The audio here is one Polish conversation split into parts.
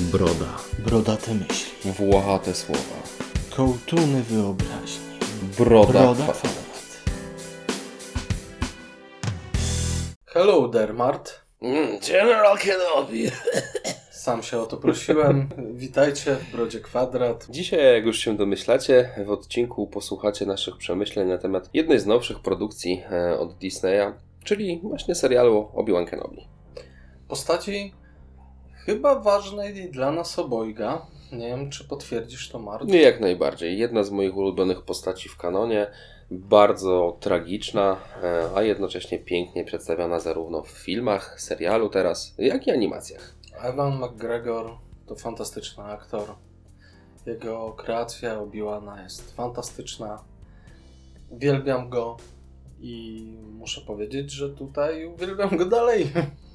Broda. Brodate myśli. Włochate słowa. Kołtuny wyobraźni. Broda, Broda kwa- kwadrat. Hello there, Mart. Mm, General Kenobi. Sam się o to prosiłem. Witajcie w Brodzie Kwadrat. Dzisiaj, jak już się domyślacie, w odcinku posłuchacie naszych przemyśleń na temat jednej z nowszych produkcji e, od Disneya, czyli właśnie serialu Obi-Wan Kenobi. Postaci chyba ważnej dla nas obojga. Nie wiem, czy potwierdzisz to, Mart. Nie jak najbardziej. Jedna z moich ulubionych postaci w kanonie, bardzo tragiczna, e, a jednocześnie pięknie przedstawiona zarówno w filmach, serialu teraz, jak i animacjach. Evan McGregor to fantastyczny aktor. Jego kreacja Obi-Wana jest fantastyczna. Uwielbiam go i muszę powiedzieć, że tutaj uwielbiam go dalej.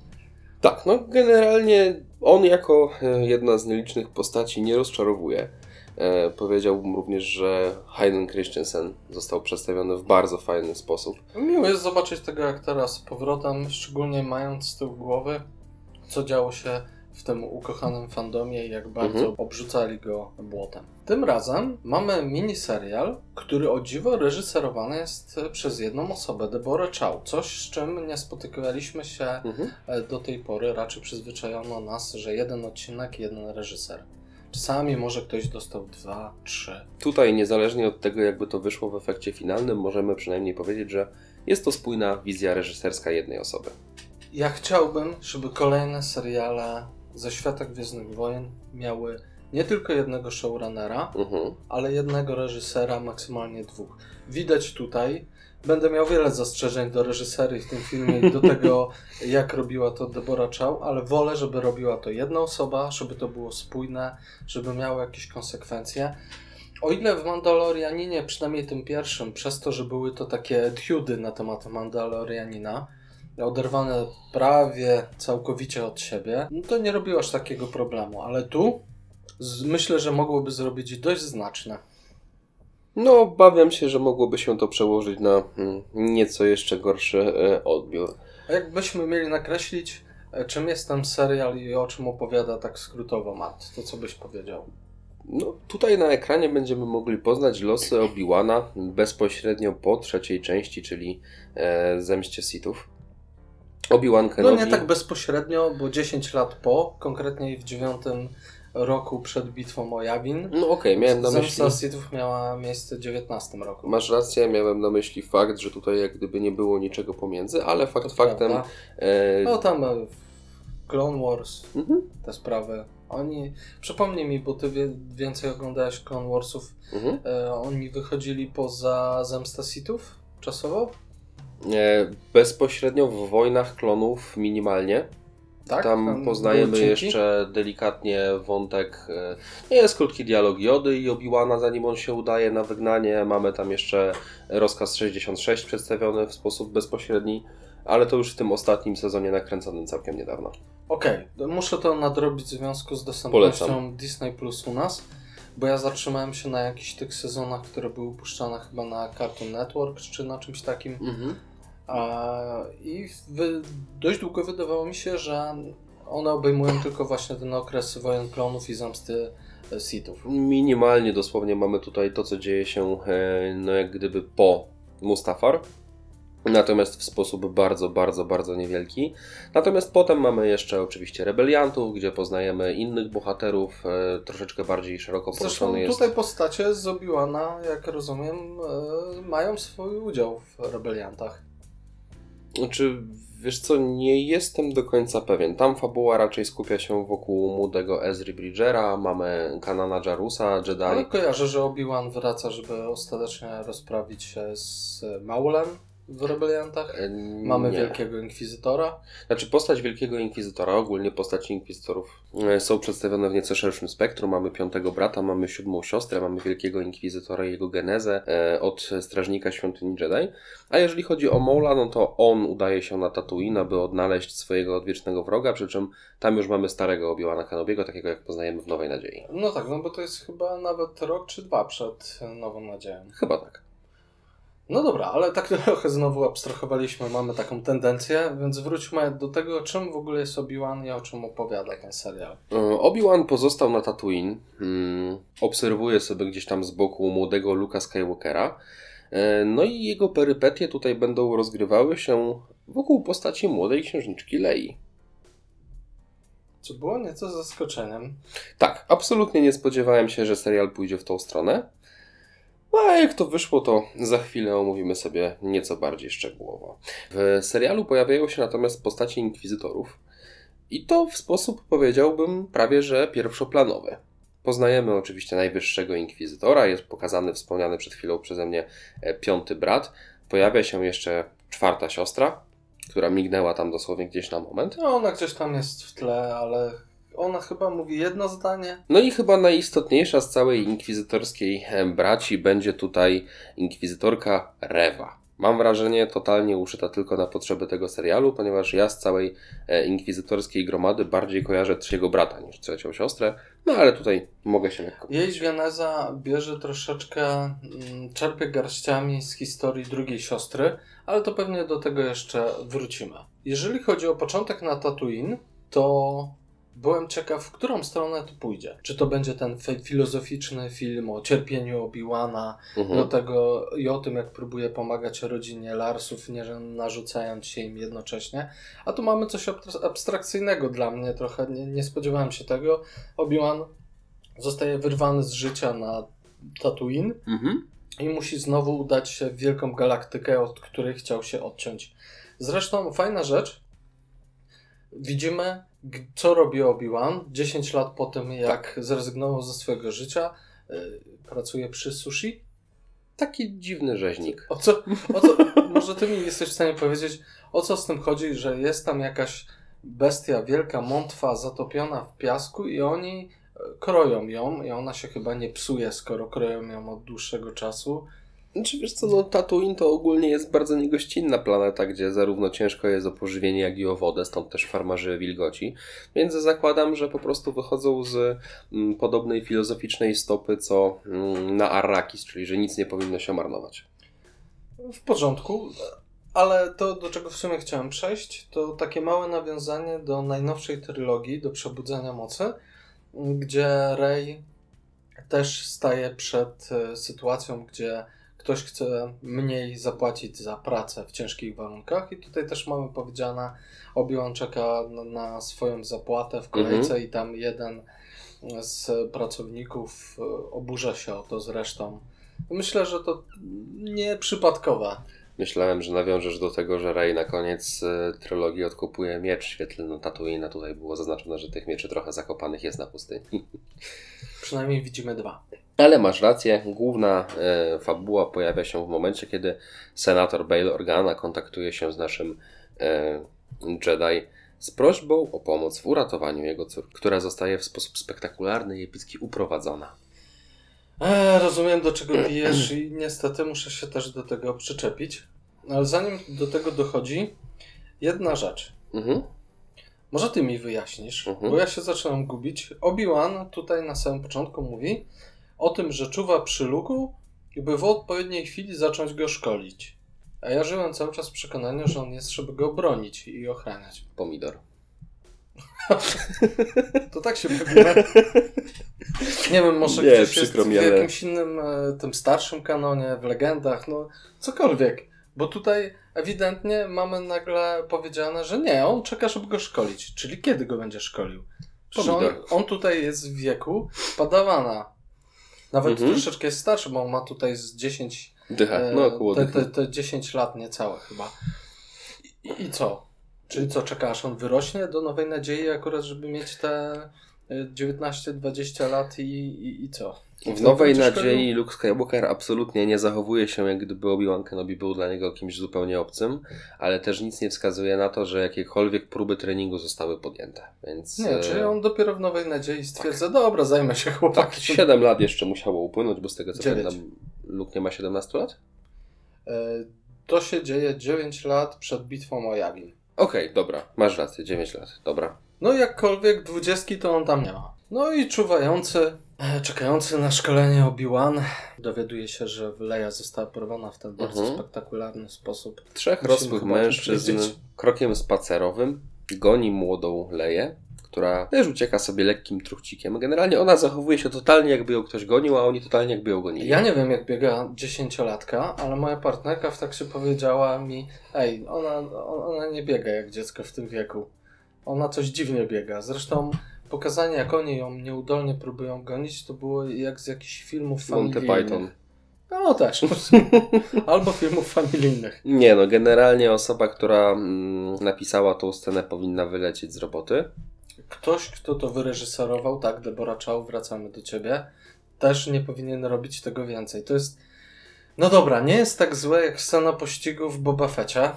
Tak, no generalnie on jako e, jedna z nielicznych postaci nie rozczarowuje. E, powiedziałbym również, że Hayden Christensen został przedstawiony w bardzo fajny sposób. Miło jest zobaczyć tego aktora z powrotem, szczególnie mając z tyłu głowy, co działo się w tym ukochanym fandomie i jak bardzo Mhm. obrzucali go błotem. Tym razem mamy miniserial, który o dziwo reżyserowany jest przez jedną osobę, Deborah Chow. Coś, z czym nie spotykaliśmy się Mhm. e, do tej pory. Raczej przyzwyczajono nas, że jeden odcinek, jeden reżyser. Czasami może ktoś dostał dwa, trzy. Tutaj, niezależnie od tego, jakby to wyszło w efekcie finalnym, możemy przynajmniej powiedzieć, że jest to spójna wizja reżyserska jednej osoby. Ja chciałbym, żeby kolejne seriale ze świata Gwiezdnych Wojen miały nie tylko jednego showrunnera, Mhm. ale jednego reżysera, maksymalnie dwóch. Widać tutaj, będę miał wiele zastrzeżeń do reżyserii w tym filmie i do tego, jak robiła to Deborah Chow, ale wolę, żeby robiła to jedna osoba, żeby to było spójne, żeby miało jakieś konsekwencje. O ile w Mandalorianinie, przynajmniej tym pierwszym, przez to, że były to takie etiudy na temat Mandalorianina, oderwane prawie całkowicie od siebie, no to nie robiło aż takiego problemu, ale tu z, myślę, że mogłoby zrobić dość znaczne. No, obawiam się, że mogłoby się to przełożyć na mm, nieco jeszcze gorszy e, odbiór. A jakbyśmy mieli nakreślić, e, czym jest ten serial i o czym opowiada tak skrótowo Matt, to co byś powiedział? No, tutaj na ekranie będziemy mogli poznać losy Obi-Wana bezpośrednio po trzeciej części, czyli e, Zemście Sithów. Obi-Wan No Kenobi... nie tak bezpośrednio, bo 10 lat po, konkretnie w dziewiątym roku przed bitwą o Jawin. No okej, miałem na myśli... Zemsta Sithów miała miejsce w 19 roku. Masz rację, miałem na myśli fakt, że tutaj jak gdyby nie było niczego pomiędzy, ale fakt To faktem... E, No tam e, Clone Wars, mhm, te sprawy. Oni, przypomnij mi, bo ty więcej oglądałeś Clone Warsów, mhm. e, oni wychodzili poza Zemstę Sithów czasowo? E, bezpośrednio w Wojnach Klonów minimalnie. Tak? Tam poznajemy były odcinki? jeszcze delikatnie wątek. e, Nie jest krótki dialog Jody i Obi-Wana, zanim on się udaje na wygnanie. Mamy tam jeszcze rozkaz 66 przedstawiony w sposób bezpośredni, ale to już w tym ostatnim sezonie nakręconym całkiem niedawno. Okej, to muszę to nadrobić w związku z dostępnością Polecam. Disney Plus u nas, bo ja zatrzymałem się na jakichś tych sezonach, które były puszczane chyba na Cartoon Network czy na czymś takim. Mhm. I dość długo wydawało mi się, że one obejmują tylko właśnie ten okres wojen klonów i zemsty e, Sithów. Minimalnie dosłownie mamy tutaj to, co dzieje się e, no jak gdyby po Mustafar. Natomiast w sposób bardzo, bardzo, bardzo niewielki. Natomiast potem mamy jeszcze oczywiście rebeliantów, gdzie poznajemy innych bohaterów, e, troszeczkę bardziej szeroko poruszony jest. tutaj postacie z Obi-Wana, jak rozumiem, e, mają swój udział w rebeliantach. Znaczy, wiesz co, nie jestem do końca pewien. Tam fabuła raczej skupia się wokół młodego Ezry Bridgera, mamy Kanana Jarusa, Jedi. Ale kojarzę, że Obi-Wan wraca, żeby ostatecznie rozprawić się z Maulem w rebeliantach. E, Mamy nie. Wielkiego Inkwizytora. Znaczy postać Wielkiego Inkwizytora, ogólnie postaci Inkwizytorów e, są przedstawione w nieco szerszym spektrum. Mamy piątego brata, mamy siódmą siostrę, mamy Wielkiego Inkwizytora i jego genezę e, od Strażnika Świątyni Jedi. A jeżeli chodzi o Maula, no to on udaje się na Tatooine, aby odnaleźć swojego odwiecznego wroga, przy czym tam już mamy starego Obi-Wana Kenobiego, takiego jak poznajemy w Nowej Nadziei. No tak, no bo to jest chyba nawet rok czy dwa przed Nową Nadzieją. Chyba tak. No dobra, ale tak trochę znowu abstrahowaliśmy, mamy taką tendencję, więc wróćmy do tego, czym w ogóle jest Obi-Wan i o czym opowiada ten serial. E, Obi-Wan pozostał na Tatooine. Mm, obserwuje sobie gdzieś tam z boku młodego Luka Skywalkera. E, No i jego perypetie tutaj będą rozgrywały się wokół postaci młodej księżniczki Lei. Co było nieco zaskoczeniem. Tak, absolutnie nie spodziewałem się, że serial pójdzie w tą stronę. A jak to wyszło, to za chwilę omówimy sobie nieco bardziej szczegółowo. W serialu pojawiają się natomiast postacie inkwizytorów. I to w sposób, powiedziałbym, prawie że pierwszoplanowy. Poznajemy oczywiście najwyższego inkwizytora, jest pokazany wspomniany przed chwilą przeze mnie e, piąty brat. Pojawia się jeszcze czwarta siostra, która mignęła tam dosłownie gdzieś na moment. No ona gdzieś tam jest w tle, ale ona chyba mówi jedno zdanie. No i chyba najistotniejsza z całej inkwizytorskiej braci będzie tutaj inkwizytorka Rewa. Mam wrażenie totalnie uszyta tylko na potrzeby tego serialu, ponieważ ja z całej e, inkwizytorskiej gromady bardziej kojarzę trzeciego brata niż trzecią siostrę, no ale tutaj mogę się lekko Jej geneza bierze troszeczkę, mm, czerpie garściami z historii drugiej siostry, ale to pewnie do tego jeszcze wrócimy. Jeżeli chodzi o początek na Tatooine, to byłem ciekaw, w którą stronę to pójdzie. Czy to będzie ten fi- filozoficzny film o cierpieniu Obi-Wana, Mhm. do tego i o tym, jak próbuje pomagać rodzinie Larsów, nie narzucając się im jednocześnie. A tu mamy coś abstrak- abstrakcyjnego dla mnie trochę. Nie, nie spodziewałem się tego. Obi-Wan zostaje wyrwany z życia na Tatooine Mhm. i musi znowu udać się w wielką galaktykę, od której chciał się odciąć. Zresztą fajna rzecz. Widzimy, co robi Obi-Wan 10 lat po tym, jak zrezygnował ze swojego życia. y, Pracuje przy sushi. Taki dziwny rzeźnik. O co, o co, może ty mi jesteś w stanie powiedzieć, o co z tym chodzi, że jest tam jakaś bestia, wielka mątwa zatopiona w piasku i oni e, kroją ją i ona się chyba nie psuje, skoro kroją ją od dłuższego czasu. Znaczy wiesz co, no Tatooine to ogólnie jest bardzo niegościnna planeta, gdzie zarówno ciężko jest o pożywienie, jak i o wodę, stąd też farmarzy wilgoci. Więc zakładam, że po prostu wychodzą z mm, podobnej filozoficznej stopy co mm, na Arrakis, czyli że nic nie powinno się marnować. W porządku, ale to, do czego w sumie chciałem przejść, to takie małe nawiązanie do najnowszej trylogii, do Przebudzenia Mocy, gdzie Rey też staje przed e, sytuacją, gdzie ktoś chce mniej zapłacić za pracę w ciężkich warunkach i tutaj też mamy powiedziane, Obi-Wan czeka na, na swoją zapłatę w kolejce i tam jeden z pracowników e, oburza się o to zresztą. Myślę, że to nie przypadkowe. Myślałem, że nawiążesz do tego, że Rey na koniec e, trylogii odkupuje miecz świetlny Tatooine, tutaj było zaznaczone, że tych mieczy trochę zakopanych jest na pustyni. Przynajmniej widzimy dwa. Ale masz rację, główna e, fabuła pojawia się w momencie, kiedy senator Bail Organa kontaktuje się z naszym e, Jedi z prośbą o pomoc w uratowaniu jego córki, która zostaje w sposób spektakularny i epicki uprowadzona. E, rozumiem, do czego pijesz i niestety muszę się też do tego przyczepić. Ale zanim do tego dochodzi, jedna rzecz. Mhm. Może ty mi wyjaśnisz, Mhm. bo ja się zaczynam gubić. Obi-Wan tutaj na samym początku mówi o tym, że czuwa przy luku i by w odpowiedniej chwili zacząć go szkolić. A ja żyłem cały czas w przekonaniu, że on jest, żeby go bronić i ochraniać. Pomidor. To tak się powinno. Nie wiem, może Nie, gdzieś jest w jakimś innym, e, tym starszym kanonie, w legendach, no cokolwiek. Bo tutaj ewidentnie mamy nagle powiedziane, że nie, on czeka, żeby go szkolić. Czyli kiedy go będzie szkolił? On, on tutaj jest w wieku padawana. Nawet Mhm. troszeczkę jest starszy, bo on ma tutaj z 10, Dycha, e, no około te, te, te 10 lat niecałe chyba. I, I co? Czyli co, czeka aż on wyrośnie do Nowej Nadziei akurat, żeby mieć te e, 19-20 lat i, i, i co? W Nowej Nadziei Luke Skywalker absolutnie nie zachowuje się, jak gdyby Obi-Wan Kenobi był dla niego kimś zupełnie obcym, ale też nic nie wskazuje na to, że jakiekolwiek próby treningu zostały podjęte, więc... Nie, e, czyli on dopiero w Nowej Nadziei stwierdza, dobra, zajmę się Tak, chłopakiem. 7 lat jeszcze musiało upłynąć, bo z tego co Dziewięć. pamiętam, Luke nie ma 17 lat? E, To się dzieje 9 lat przed bitwą o Yavin. Okej, dobra, masz rację, 9 lat, dobra. No jakkolwiek dwudziestki to on tam nie ma. No i czuwający E, Czekający na szkolenie Obi-Wan dowiaduje się, że Leia została porwana w ten bardzo Mhm. spektakularny sposób. Trzech Musimy rosłych mężczyzn krokiem spacerowym goni młodą Leję, która też ucieka sobie lekkim truchcikiem. Generalnie ona zachowuje się totalnie jakby ją ktoś gonił, a oni totalnie jakby ją gonili. Ja nie wiem, jak biega dziesięciolatka, ale moja partnerka w taksie powiedziała mi: Ej, ona, ona nie biega jak dziecko w tym wieku. Ona coś dziwnie biega. Zresztą pokazanie, jak oni ją nieudolnie próbują gonić, to było jak z jakichś filmów Monty. Python. No też. Albo filmów familijnych. Nie no, generalnie osoba, która mm, napisała tą scenę powinna wylecieć z roboty. Ktoś, kto to wyreżyserował, tak, Deborah Chow, wracamy do ciebie, też nie powinien robić tego więcej. To jest. No dobra, nie jest tak złe jak scena pościgu w Boba Fecie,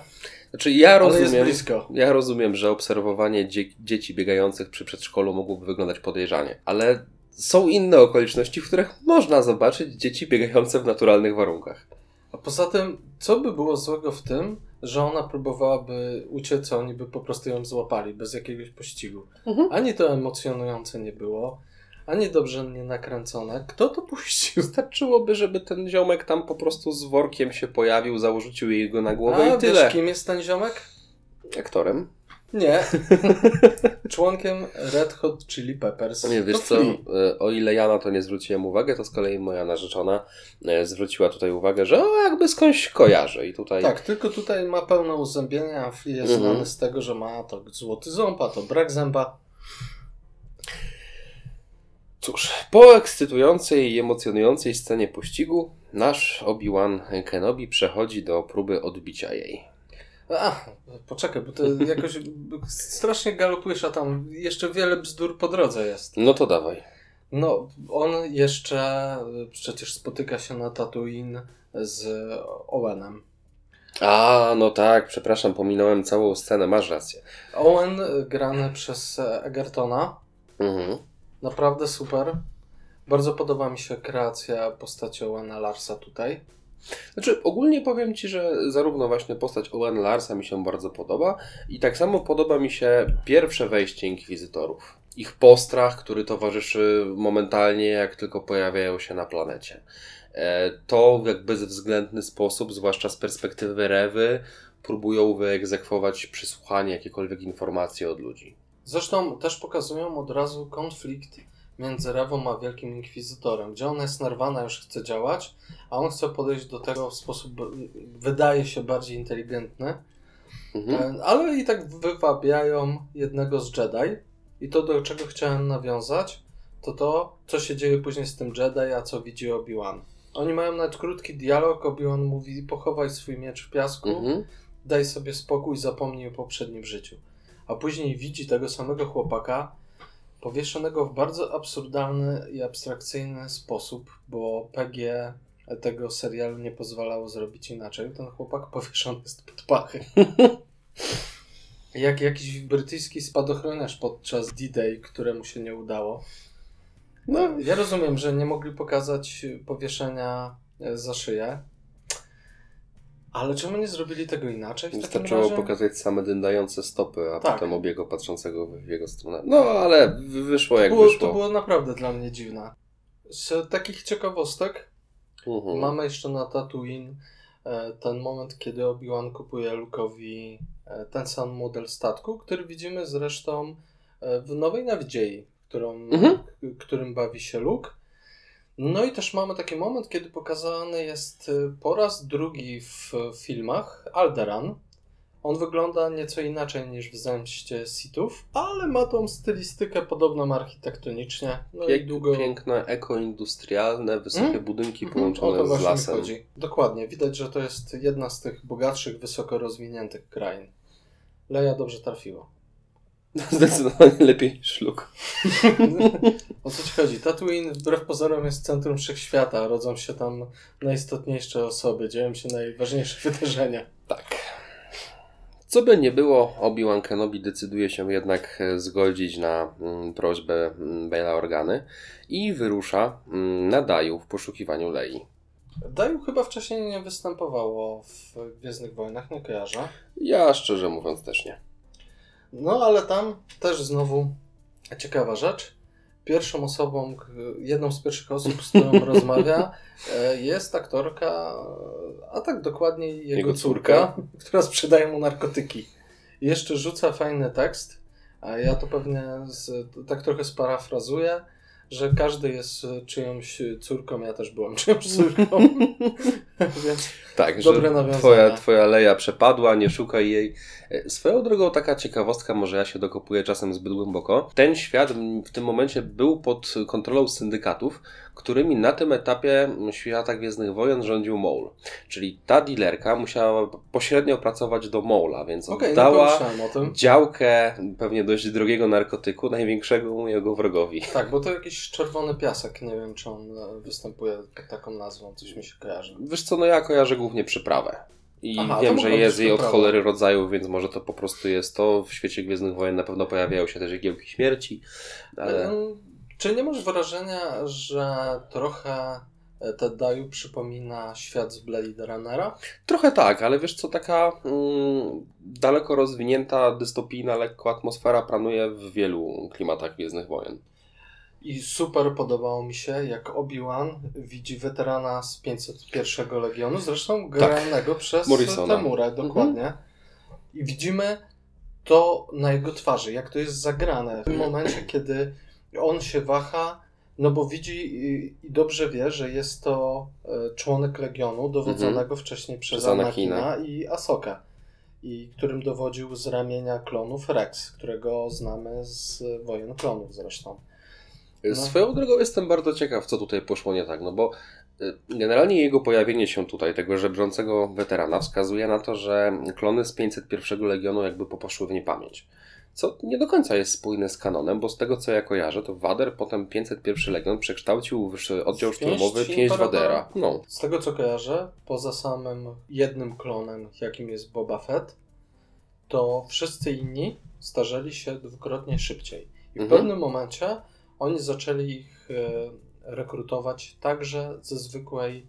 Znaczy ja rozumiem, blisko. ja rozumiem, że obserwowanie dzie- dzieci biegających przy przedszkolu mogłoby wyglądać podejrzanie, ale są inne okoliczności, w których można zobaczyć dzieci biegające w naturalnych warunkach. A poza tym, co by było złego w tym, że ona próbowałaby uciec, a oni by po prostu ją złapali bez jakiegoś pościgu. Mhm. Ani to emocjonujące nie było, ani dobrze nie nakręcone. Kto to puścił? Wystarczyłoby, żeby ten ziomek tam po prostu z workiem się pojawił, zarzucił jej go na głowę A i tyle. wiesz, kim jest ten ziomek? Aktorem. Nie. Członkiem Red Hot Chili Peppers. Nie, wiesz co, e, o ile ja na to nie zwróciłem uwagi, to z kolei moja narzeczona e, zwróciła tutaj uwagę, że o, jakby skądś kojarzę i tutaj... Tak, tylko tutaj ma pełne uzębienia, a Flea jest Mhm. znany z tego, że ma to złoty ząb, a to brak zęba. Cóż, po ekscytującej i emocjonującej scenie pościgu, nasz Obi-Wan Kenobi przechodzi do próby odbicia jej. A, poczekaj, bo to jakoś strasznie galopujesz, a tam jeszcze wiele bzdur po drodze jest. No to dawaj. No, on jeszcze przecież spotyka się na Tatooine z Owenem. A, no tak, przepraszam, pominąłem całą scenę, masz rację. Owen grany przez Egertona. Mhm. Naprawdę super. Bardzo podoba mi się kreacja postaci Owena Larsa tutaj. Znaczy, ogólnie powiem Ci, że zarówno właśnie postać Owen Larsa mi się bardzo podoba i tak samo podoba mi się pierwsze wejście inkwizytorów. Ich postrach, który towarzyszy momentalnie, jak tylko pojawiają się na planecie. E, To jak bezwzględny sposób, zwłaszcza z perspektywy Rewy, próbują wyegzekwować przysłuchanie jakiejkolwiek informacji od ludzi. Zresztą też pokazują od razu konflikt między Rewą a Wielkim Inkwizytorem, gdzie ona jest nerwana, już chce działać, a on chce podejść do tego w sposób, wydaje się, bardziej inteligentny, Mhm. E, ale i tak wywabiają jednego z Jedi. I to, do czego chciałem nawiązać, to to, co się dzieje później z tym Jedi, a co widzi Obi-Wan. Oni mają nawet krótki dialog, Obi-Wan mówi, pochowaj swój miecz w piasku, Mhm. daj sobie spokój, zapomnij o poprzednim życiu. A później widzi tego samego chłopaka powieszonego w bardzo absurdalny i abstrakcyjny sposób, bo PG tego serialu nie pozwalało zrobić inaczej. Ten chłopak powieszony jest pod pachy. Jak jakiś brytyjski spadochroniarz podczas D-Day, któremu się nie udało. No, Ja rozumiem, że nie mogli pokazać powieszenia za szyję. Ale czemu nie zrobili tego inaczej Wystarczyło razie? pokazać same dyndające stopy, a Tak. potem obiego patrzącego w jego stronę. No, ale wyszło jak było, wyszło. To było naprawdę dla mnie dziwne. Z takich ciekawostek Mhm. mamy jeszcze na Tatooine e, ten moment, kiedy Obi-Wan kupuje Luke'owi e, ten sam model statku, który widzimy zresztą e, w Nowej Nadziei, którą, Mhm. k- którym bawi się Luke. No i też mamy taki moment, kiedy pokazany jest e, po raz drugi w filmach Alderan. On wygląda nieco inaczej niż w Zemście Sithów, ale ma tą stylistykę podobną architektonicznie. No Pięk, długo... Piękne, ekoindustrialne, wysokie Mm? budynki Mhm, połączone o to z lasem. chodzi. Dokładnie. Widać, że to jest jedna z tych bogatszych, wysoko rozwiniętych krain. Leja dobrze trafiła. Zdecydowanie lepiej niż Luke. o co ci chodzi? Tatooine wbrew pozorom jest centrum wszechświata. Rodzą się tam najistotniejsze osoby, dzieją się najważniejsze wydarzenia. Tak. Co by nie było, Obi-Wan Kenobi decyduje się jednak e, zgodzić na mm, prośbę mm, Baila Organy i wyrusza mm, na Daju w poszukiwaniu Lei. Daju chyba wcześniej nie występowało w Gwiezdnych Wojnach, nie kojarzę. Ja szczerze mówiąc też nie. No ale tam też znowu ciekawa rzecz. pierwszą osobą, jedną z pierwszych osób, z którą rozmawia, e, jest aktorka, a tak dokładniej jego, Jego córka, córka. która sprzedaje mu narkotyki. I jeszcze rzuca fajny tekst, a ja to pewnie z, tak trochę sparafrazuję, że każdy jest czyjąś córką, ja też byłem czyjąś córką. Więc Tak, Dobre że nawiązanie. twoja, twoja leja przepadła, nie szukaj jej. E, Swoją drogą taka ciekawostka, może ja się dokopuję czasem zbyt głęboko. Ten świat w tym momencie był pod kontrolą syndykatów, którymi na tym etapie świata Gwiezdnych Wojen rządził Maul. Czyli ta dealerka musiała pośrednio pracować do Maula, więc nie oddała działkę pewnie dość drogiego narkotyku największego jego wrogowi. Tak, bo to jakiś czerwony piasek, nie wiem czy on e, występuje pod taką nazwą, coś mi się kojarzy. Wiesz co, no ja kojarzę głównie przyprawę. I Aha, wiem, że jest jej od cholery rodzajów, więc może to po prostu jest to. W świecie Gwiezdnych Wojen na pewno pojawiają się też igiełki śmierci, ale Em, Czy nie masz wrażenia, że trochę e, Ted Daju przypomina świat z Blade Runnera? trochę tak, ale wiesz co, taka mm, daleko rozwinięta, dystopijna lekko atmosfera panuje w wielu klimatach Gwiezdnych Wojen. I super podobało mi się, jak Obi-Wan widzi weterana z 501 Legionu, zresztą granego przez Tak. Morrisona. Temura, dokładnie. I widzimy to na jego twarzy, jak to jest zagrane. W momencie, kiedy on się waha, no bo widzi i, dobrze wie, że jest to e, członek Legionu, dowodzonego wcześniej przez, Przez Anakina. I Asokę. I którym dowodził z ramienia klonów Rex, którego znamy z Wojen Klonów zresztą. No. Swoją drogą jestem bardzo ciekaw, co tutaj poszło nie tak, no bo y, generalnie jego pojawienie się tutaj, tego żebrzącego weterana, wskazuje na to, że klony z 501 Legionu jakby poposzły w niepamięć. Co nie do końca jest spójne z kanonem, bo z tego co ja kojarzę, to Wader potem 501 Legion przekształcił w oddział szturmowy pięść? Wadera. No. Z tego co kojarzę, poza samym jednym klonem, jakim jest Boba Fett, to wszyscy inni starzeli się dwukrotnie szybciej. I w Mhm. pewnym momencie oni zaczęli ich e, rekrutować także ze zwykłej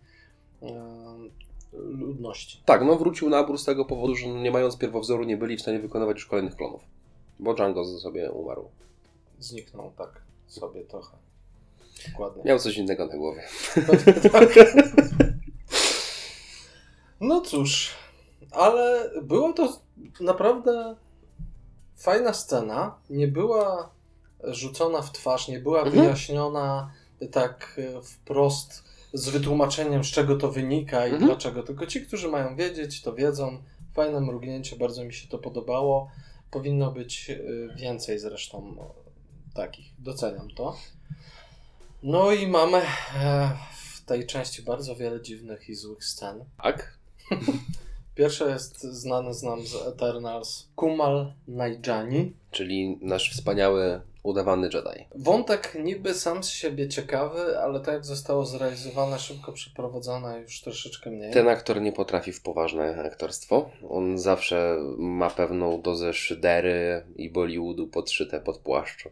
e, ludności. Tak, no wrócił nabór z tego powodu, że nie mając pierwowzoru nie byli w stanie wykonywać już kolejnych klonów. Bo Django sobie umarł. Zniknął tak sobie trochę. Dokładnie. Miał coś innego na głowie. Tak. No cóż, ale była to naprawdę fajna scena. Nie była rzucona w twarz, nie była Mhm. wyjaśniona tak wprost z wytłumaczeniem, z czego to wynika i Mhm. dlaczego. Tylko ci, którzy mają wiedzieć, to wiedzą. Fajne mrugnięcie, bardzo mi się to podobało. Powinno być e, więcej zresztą no, takich. Doceniam to. No i mamy e, w tej części bardzo wiele dziwnych i złych scen. Tak? Pierwsza jest znany z nam z Eternals Kumal Najdżani. Czyli nasz wspaniały, udawany Jedi. Wątek niby sam z siebie ciekawy, ale tak jak zostało zrealizowane, szybko przeprowadzone, już troszeczkę mniej. Ten aktor nie potrafi w poważne aktorstwo. On zawsze ma pewną dozę szydery i Bollywoodu podszyte pod płaszcz.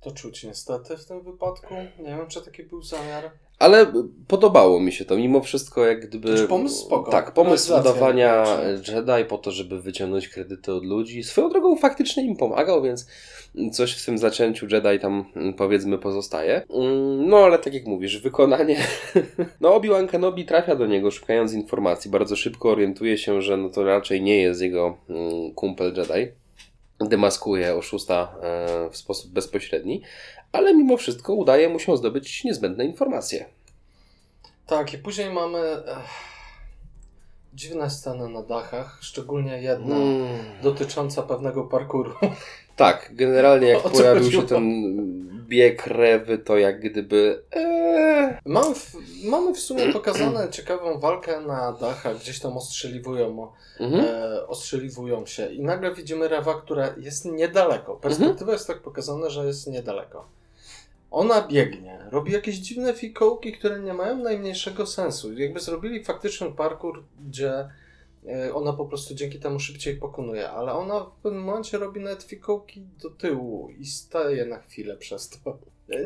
To czuć niestety w tym wypadku. Nie wiem, czy taki był zamiar. Ale podobało mi się to, mimo wszystko jak gdyby... Znaczy, pomysł spoko. Tak, pomysł Realizacja udawania. Jedi po to, żeby wyciągnąć kredyty od ludzi. Swoją drogą faktycznie im pomagał, więc coś w tym zaczęciu Jedi tam mm, powiedzmy pozostaje. Mm, No ale tak jak mówisz, wykonanie... No Obi-Wan Kenobi trafia do niego szukając informacji. Bardzo szybko orientuje się, że no to raczej nie jest jego mm, kumpel Jedi. Demaskuje oszusta e, w sposób bezpośredni, ale mimo wszystko udaje mu się zdobyć niezbędne informacje. Tak, i później mamy ech, dziwne sceny na dachach, szczególnie jedna Mm. dotycząca pewnego parkuru. Tak, generalnie jak pojawił się ten bieg rewy, to jak gdyby. Eee, Mamy w, mamy w sumie pokazane ciekawą walkę na dachach, gdzieś tam ostrzeliwują, mhm. e, ostrzeliwują się i nagle widzimy Rewa, która jest niedaleko. Perspektywa jest tak pokazana, że jest niedaleko. Ona biegnie, robi jakieś dziwne fikołki, które nie mają najmniejszego sensu. Jakby zrobili faktyczny parkour, gdzie e, ona po prostu dzięki temu szybciej pokonuje, ale ona w pewnym momencie robi nawet fikołki do tyłu i staje na chwilę przez to.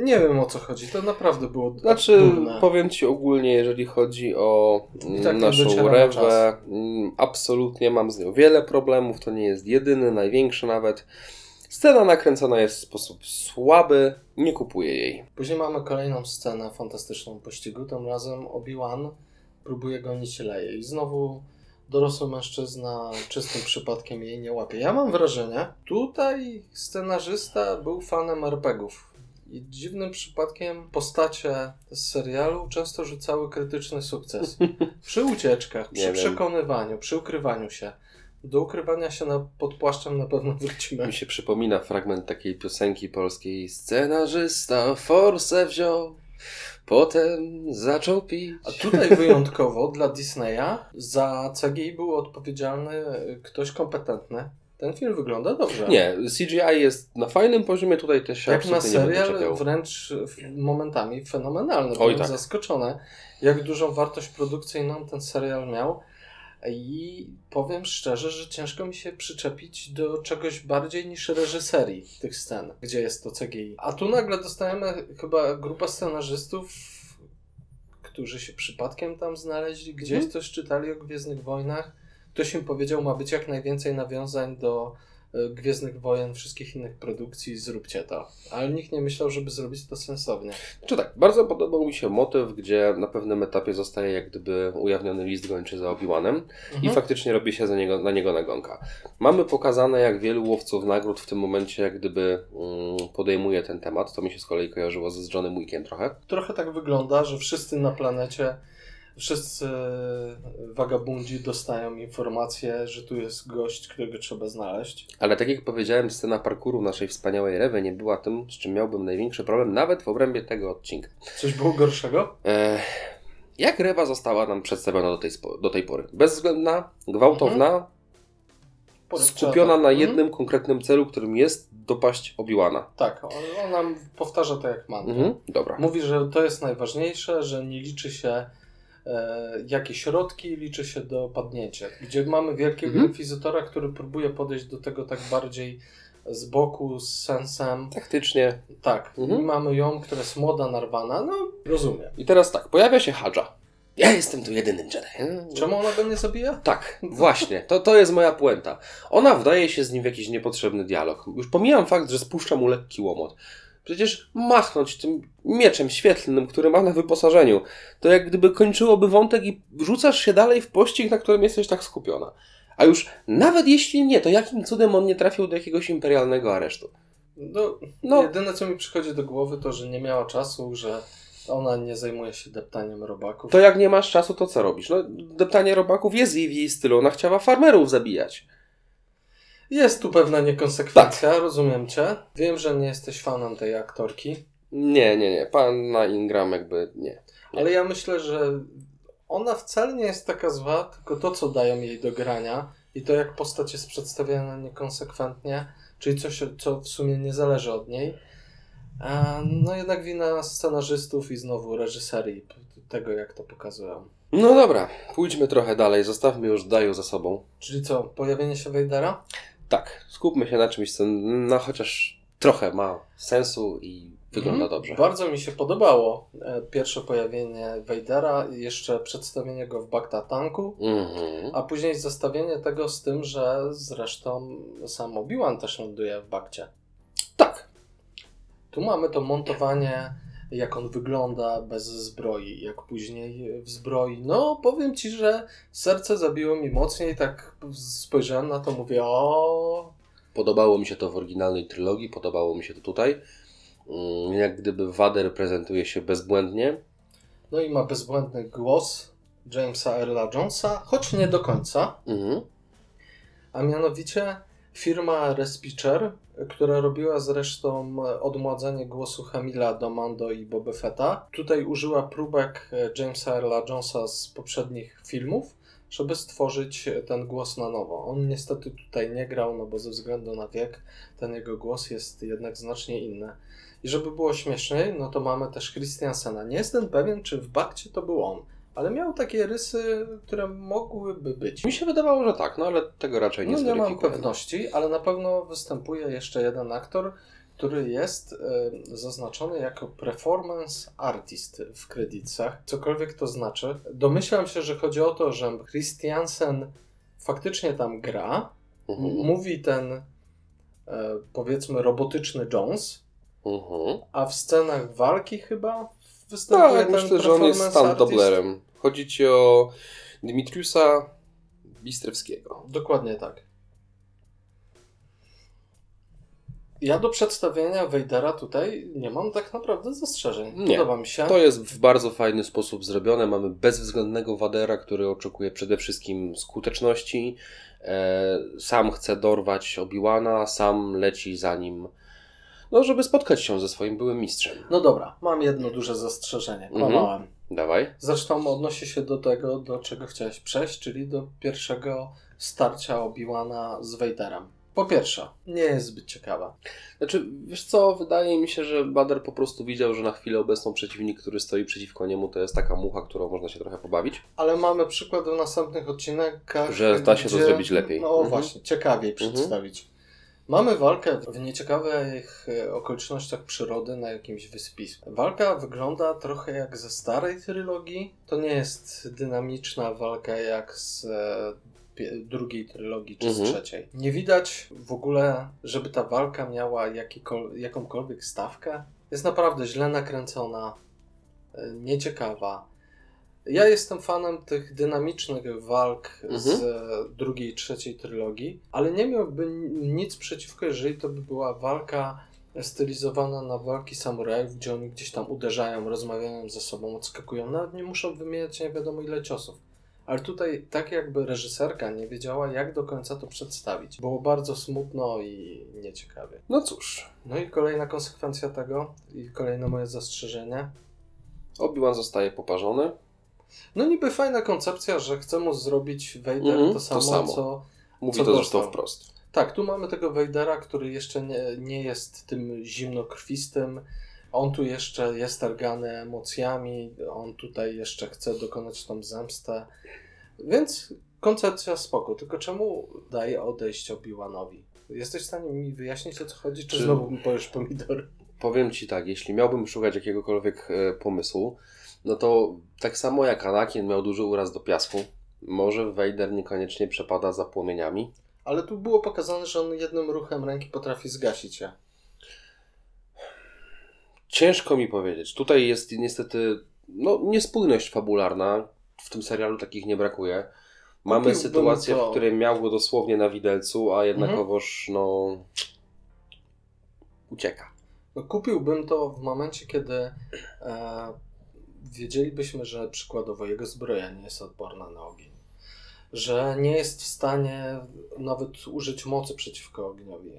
Nie wiem o co chodzi, to naprawdę było Znaczy, durne. powiem Ci ogólnie, jeżeli chodzi o tak nie naszą na rewę, czas. mm, absolutnie mam z nią wiele problemów. To nie jest jedyny, największy nawet. Scena nakręcona jest w sposób słaby, nie kupuję jej. Później mamy kolejną scenę fantastyczną pościgu. Tym razem Obi-Wan próbuje gonić Leję i znowu dorosły mężczyzna czystym przypadkiem jej nie łapie. Ja mam wrażenie, tutaj scenarzysta był fanem RPGów. I dziwnym przypadkiem postacie z serialu często rzucały krytyczny sukces. Przy ucieczkach, przy przekonywaniu, przy ukrywaniu się. Do ukrywania się na, pod płaszczem na pewno wrócimy. Mi się przypomina fragment takiej piosenki polskiej. Scenarzysta forsę wziął, potem zaczął pić. A tutaj wyjątkowo dla Disneya za CGI był odpowiedzialny ktoś kompetentny. Ten film wygląda dobrze. Nie, CGI jest na fajnym poziomie, tutaj też się Jak na serial wręcz momentami fenomenalny. Oj, Byłem tak. zaskoczony, jak dużą wartość produkcyjną ten serial miał. I powiem szczerze, że ciężko mi się przyczepić do czegoś bardziej niż reżyserii tych scen, gdzie jest to CGI. A tu nagle dostajemy chyba grupę scenarzystów, którzy się przypadkiem tam znaleźli, gdzieś Mhm. coś czytali o Gwiezdnych Wojnach. Ktoś im powiedział, ma być jak najwięcej nawiązań do Gwiezdnych Wojen, wszystkich innych produkcji, zróbcie to. Ale nikt nie myślał, żeby zrobić to sensownie. Czy tak, bardzo podobał mi się motyw, gdzie na pewnym etapie zostaje jak gdyby ujawniony list gończy za Obi-Wanem i Mhm. faktycznie robi się za niego, na niego nagonka. Mamy pokazane, jak wielu łowców nagród w tym momencie jak gdyby mm, podejmuje ten temat. To mi się z kolei kojarzyło ze z Johnem Wickiem trochę. Trochę tak wygląda, że wszyscy na planecie, wszyscy wagabundzi dostają informację, że tu jest gość, którego trzeba znaleźć. Ale tak jak powiedziałem, scena parkouru naszej wspaniałej Rewy nie była tym, z czym miałbym największy problem, nawet w obrębie tego odcinka. Coś było gorszego? E, jak Rewa została nam przedstawiona do tej, spo- do tej pory? Bezwzględna, gwałtowna, skupiona na Mhm. jednym konkretnym celu, którym jest dopaść Obi-Wana. Tak, on, on nam powtarza to jak mantrę. Mhm, dobra. Mówi, że to jest najważniejsze, że nie liczy się e, jakie środki, liczy się dopadnięcie. Gdzie mamy wielkiego Mhm. inkwizytora, który próbuje podejść do tego tak bardziej z boku, z sensem. Taktycznie. Tak, Mhm. i mamy ją, która jest młoda, narwana, no rozumiem. I teraz tak, pojawia się Hadża. Ja jestem tu jedynym Jedi. Czemu ona go nie zabija? Tak, właśnie. To, to jest moja puenta. Ona wdaje się z nim w jakiś niepotrzebny dialog. Już pomijam fakt, że spuszcza mu lekki łomot. Przecież machnąć tym mieczem świetlnym, który ma na wyposażeniu, to jak gdyby kończyłoby wątek i rzucasz się dalej w pościg, na którym jesteś tak skupiona. A już nawet jeśli nie, to jakim cudem on nie trafił do jakiegoś imperialnego aresztu? No, No. Jedyne, co mi przychodzi do głowy, to, że nie miała czasu, że ona nie zajmuje się deptaniem robaków. To jak nie masz czasu, to co robisz? No, deptanie robaków jest jej w jej stylu. Ona chciała farmerów zabijać. Jest tu pewna niekonsekwencja, Tak. rozumiem cię. Wiem, że nie jesteś fanem tej aktorki, Nie, nie, nie. Panna Ingram jakby nie. ale ja myślę, że ona wcale nie jest taka zła, tylko to, co dają jej do grania i to, jak postać jest przedstawiana niekonsekwentnie, czyli coś, co w sumie nie zależy od niej. A, No jednak wina scenarzystów i znowu reżyserii, tego jak to pokazują. No dobra, pójdźmy trochę dalej. Zostawmy już Daju za sobą. Czyli co, pojawienie się Wejdara? Tak, skupmy się na czymś, co no, chociaż trochę ma sensu i wygląda Mhm. dobrze. Bardzo mi się podobało e, pierwsze pojawienie Wejdara, jeszcze przedstawienie go w Bagda Tanku, Mhm. a później zestawienie tego z tym, że zresztą sam Obi-Wan też ląduje w Bagdzie. Tak. Tu mamy to montowanie, jak on wygląda bez zbroi, jak później w zbroi. No, powiem Ci, że serce zabiło mi mocniej, tak spojrzałem na to, mówię, o, Podobało mi się to w oryginalnej trylogii, podobało mi się to tutaj. Mm, Jak gdyby Wader prezentuje się bezbłędnie. no i ma bezbłędny głos Jamesa Earla Jonesa, choć nie do końca. Mhm. A mianowicie firma Respicher, która robiła zresztą odmładzenie głosu Hamila do Mando i Boba Fetta, tutaj użyła próbek e, Jamesa Earla Jonesa z poprzednich filmów, żeby stworzyć ten głos na nowo. On niestety tutaj nie grał, no bo ze względu na wiek ten jego głos jest jednak znacznie inny. I żeby było śmieszniej, no to mamy też Christiansena. Nie jestem pewien, czy w Bakcie to był on, ale miał takie rysy, które mogłyby być. Mi się wydawało, że tak, no ale tego raczej nie No nie mam pewności, ale na pewno występuje jeszcze jeden aktor, który jest e, zaznaczony jako performance artist w kredytach, cokolwiek to znaczy. Domyślam się, że chodzi o to, że Christiansen faktycznie tam gra, Mhm. mówi ten e, powiedzmy robotyczny Jones, Mhm. a w scenach walki chyba występuje Tak, ten myślę, że on jest stand doblerem. Chodzi ci o Dmitriusa Bistrewskiego. Dokładnie tak. Ja do przedstawienia Wejdera tutaj nie mam tak naprawdę zastrzeżeń. Nie. Podoba mi się. To jest w bardzo fajny sposób zrobione. Mamy bezwzględnego Wadera, który oczekuje przede wszystkim skuteczności. E, sam chce dorwać Obi-Wana, sam leci za nim, no, żeby spotkać się ze swoim byłym mistrzem. No dobra, mam jedno duże zastrzeżenie. Mhm. Kłamałem. Dawaj. Zresztą odnosi się do tego, do czego chciałeś przejść, czyli do pierwszego starcia Obi-Wana z Vaderem. Po pierwsze, nie jest zbyt ciekawa. Znaczy, wiesz co, wydaje mi się, że Bader po prostu widział, że na chwilę obecną przeciwnik, który stoi przeciwko niemu, to jest taka mucha, którą można się trochę pobawić. Ale mamy przykład w następnych odcinkach, Że da się to gdzie- zrobić lepiej. No Mhm. właśnie, ciekawiej przedstawić. Mamy walkę w nieciekawych e, okolicznościach przyrody na jakimś wysypisku. Walka wygląda trochę jak ze starej trylogii. To nie jest dynamiczna walka jak z e, drugiej trylogii czy z Mhm. trzeciej. Nie widać w ogóle, żeby ta walka miała jakąkolwiek stawkę. Jest naprawdę źle nakręcona, e, nieciekawa. Ja jestem fanem tych dynamicznych walk z Mhm. e, drugiej i trzeciej trylogii, ale nie miałbym nic przeciwko, jeżeli to by była walka stylizowana na walki samurajów, gdzie oni gdzieś tam uderzają, rozmawiają ze sobą, odskakują. Nawet nie muszą wymieniać nie wiadomo ile ciosów. Ale tutaj tak jakby reżyserka nie wiedziała, jak do końca to przedstawić. Było bardzo smutno i nieciekawie. No cóż, No i kolejna konsekwencja tego i kolejne moje zastrzeżenie. Obi-Wan zostaje poparzony. No niby fajna koncepcja, że chce mu zrobić Vader Mhm, to, to samo, samo. co... Mówi Co to zresztą wprost. Tak, tu mamy tego Vadera, który jeszcze nie, nie jest tym zimnokrwistym. On tu jeszcze jest targany emocjami, on tutaj jeszcze chce dokonać tą zemstę. Więc koncepcja spoko, tylko czemu daje odejść Obi-Wanowi? Jesteś w stanie mi wyjaśnić o co chodzi, czy, Czy- znowu mi powiesz pomidor? Powiem ci tak, jeśli miałbym szukać jakiegokolwiek e, pomysłu, no to tak samo jak Anakin miał duży uraz do piasku, może Vader niekoniecznie przepada za płomieniami. Ale tu było pokazane, że on jednym ruchem ręki potrafi zgasić je. Ciężko mi powiedzieć. Tutaj jest niestety no, niespójność fabularna. W tym serialu takich nie brakuje. Mamy Kupiłbym sytuację, to. w której miał go dosłownie na widelcu, a jednakowoż no ucieka. No, kupiłbym to w momencie, kiedy e, wiedzielibyśmy, że przykładowo jego zbroja nie jest odporna na ogień. Że nie jest w stanie nawet użyć mocy przeciwko ogniowi.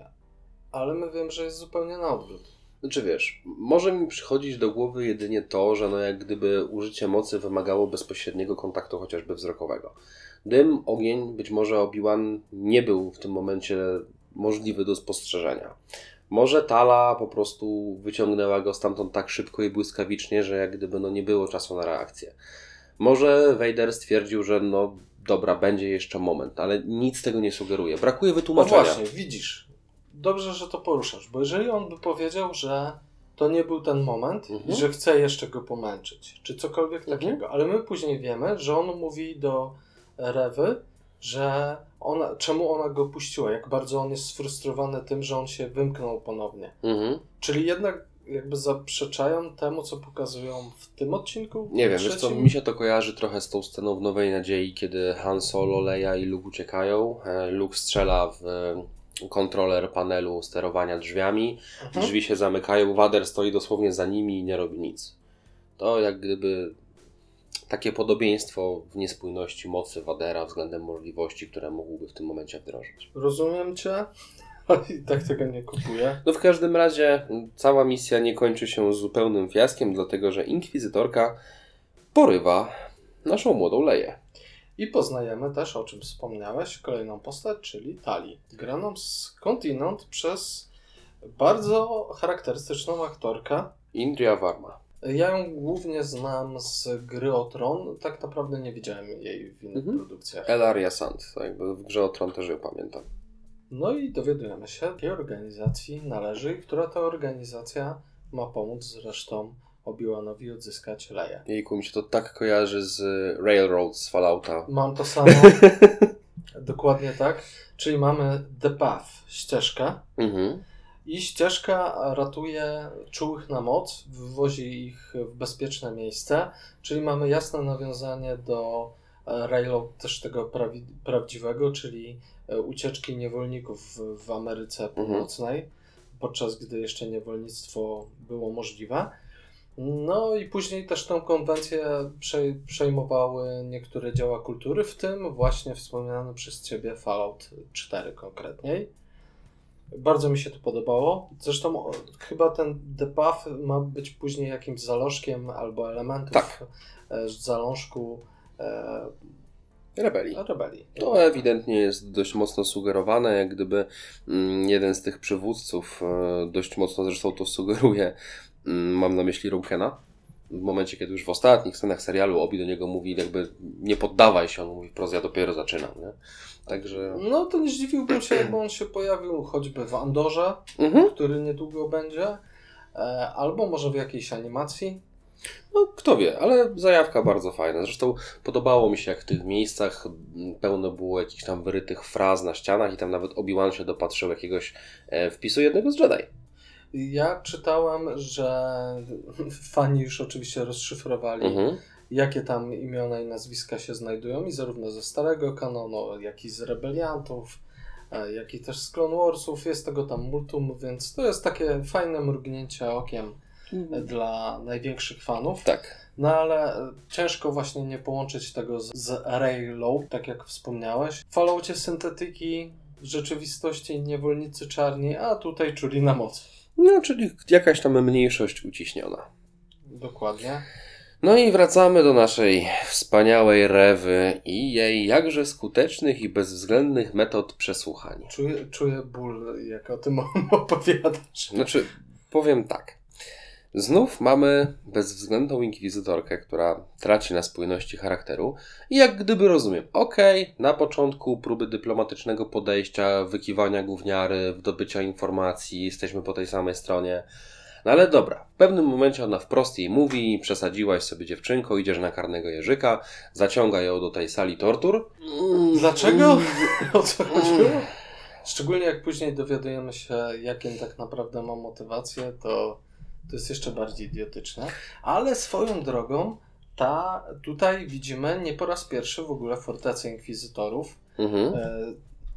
Ale my wiem, że jest zupełnie na odwrót. Znaczy wiesz, może mi przychodzić do głowy jedynie to, że no jak gdyby użycie mocy wymagało bezpośredniego kontaktu chociażby wzrokowego. Dym, ogień, być może Obi-Wan nie był w tym momencie możliwy do spostrzeżenia. Może Tala po prostu wyciągnęła go stamtąd tak szybko i błyskawicznie, że jak gdyby no nie było czasu na reakcję. Może Vader stwierdził, że no dobra, będzie jeszcze moment, ale nic tego nie sugeruje. Brakuje No wytłumaczenia. właśnie, widzisz. Dobrze, że to poruszasz, bo jeżeli on by powiedział, że to nie był ten moment i Mhm. że chce jeszcze go pomęczyć, czy cokolwiek Mhm. takiego, ale my później wiemy, że on mówi do Rewy, że ona, czemu ona go puściła, jak bardzo on jest sfrustrowany tym, że on się wymknął ponownie. Mhm. Czyli jednak jakby zaprzeczają temu, co pokazują w tym odcinku? Nie wiem, wiesz co, mi się to kojarzy trochę z tą sceną w Nowej Nadziei, kiedy Han Solo, Leia i Luke uciekają. E, Luke strzela w e, kontroler panelu sterowania drzwiami, Mhm. drzwi się zamykają, Wader stoi dosłownie za nimi i nie robi nic. To jak gdyby takie podobieństwo w niespójności mocy Wadera względem możliwości, które mógłby w tym momencie wdrożyć. Rozumiem cię, ale i tak tego nie kupuję. No w każdym razie cała misja nie kończy się zupełnym fiaskiem, dlatego że Inkwizytorka porywa naszą młodą Leję. I poznajemy też, o czym wspomniałeś, kolejną postać, czyli Tali. Graną skądinąd przez bardzo charakterystyczną aktorkę. Indria Varma. Ja ją głównie znam z gry o Tron. Tak naprawdę nie widziałem jej w innych Mhm. produkcjach. Elaria Sand, tak jakby w grze o Tron też ją pamiętam. No i dowiadujemy się, jakiej organizacji należy i która to organizacja ma pomóc zresztą Obi-Wanowi odzyskać Leję. Jejku, mi się to tak kojarzy z Railroad z Fallouta. Mam to samo. dokładnie tak. Czyli mamy The Path, ścieżkę. Mhm. I ścieżka ratuje czułych na moc, wywozi ich w bezpieczne miejsce, czyli mamy jasne nawiązanie do e, Railroad też tego prawi, prawdziwego, czyli e, ucieczki niewolników w, w Ameryce Północnej, podczas gdy jeszcze niewolnictwo było możliwe. No i później też tę konwencję przej- przejmowały niektóre dzieła kultury, w tym właśnie wspomniany przez Ciebie Fallout 4 konkretniej. Bardzo mi się to podobało. Zresztą chyba ten debuff ma być później jakimś zalążkiem albo elementów Tak. e, zalążku e, Rebelii. rebelii. To ewidentnie jest dość mocno sugerowane, jak gdyby mm, jeden z tych przywódców e, dość mocno zresztą to sugeruje, mm, mam na myśli Rukena. W momencie, kiedy już w ostatnich scenach serialu Obi do niego mówi, jakby nie poddawaj się, on mówi wprost, ja dopiero zaczynam, nie? Także... No to nie zdziwiłbym się, jakby on się pojawił choćby w Andorze, Mhm. który niedługo będzie, e, albo może w jakiejś animacji. No, kto wie, ale zajawka bardzo fajna. Zresztą podobało mi się, jak w tych miejscach mm, pełno było jakichś tam wyrytych fraz na ścianach i tam nawet Obi-Wan się dopatrzył jakiegoś e, wpisu jednego z Jedi. Ja czytałem, że fani już oczywiście rozszyfrowali, Mhm. jakie tam imiona i nazwiska się znajdują, i zarówno ze starego kanonu, jak i z rebeliantów, e, jak i też z Clone Warsów. Jest tego tam multum, więc to jest takie fajne mrugnięcie okiem e, dla największych fanów. Tak. No ale e, ciężko właśnie nie połączyć tego z, z Raylow, tak jak wspomniałeś. W Falloutie syntetyki, w rzeczywistości niewolnicy czarni, a tutaj czuli na moc. No, czyli jakaś tam mniejszość uciśniona. Dokładnie. No i wracamy do naszej wspaniałej Rewy i jej jakże skutecznych i bezwzględnych metod przesłuchania. Czuję, czuję ból, jak o tym opowiadasz. Znaczy, powiem tak. Znów mamy bezwzględną inkwizytorkę, która traci na spójności charakteru i jak gdyby rozumiem, okej, na początku próby dyplomatycznego podejścia, wykiwania gówniary, wydobycia informacji, jesteśmy po tej samej stronie. No ale dobra, w pewnym momencie ona wprost jej mówi, przesadziłaś sobie dziewczynko, idziesz na karnego jeżyka, zaciąga ją do tej sali tortur. Dlaczego? O co chodziło? Szczególnie jak później dowiadujemy się, jakie tak naprawdę ma motywację, to, to jest jeszcze bardziej idiotyczne. Ale swoją drogą, ta tutaj widzimy nie po raz pierwszy w ogóle fortecę inkwizytorów. Mhm. E,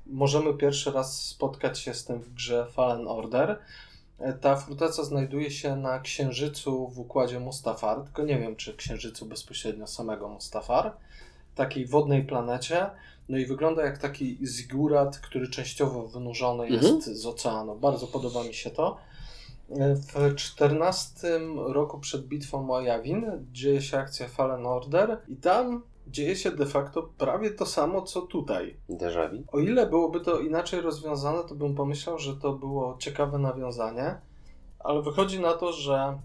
możemy pierwszy raz spotkać się z tym w grze Fallen Order. E, Ta forteca znajduje się na księżycu w układzie Mustafar, tylko nie wiem, czy księżycu bezpośrednio samego Mustafar, takiej wodnej planecie. No i wygląda jak taki zigurat, który częściowo wynurzony jest Mhm. z oceanu. Bardzo podoba mi się to. W 14 roku przed bitwą o Yavin dzieje się akcja Fallen Order i tam dzieje się de facto prawie to samo, co tutaj. Déjà. O ile byłoby to inaczej rozwiązane, to bym pomyślał, że to było ciekawe nawiązanie, ale wychodzi na to, że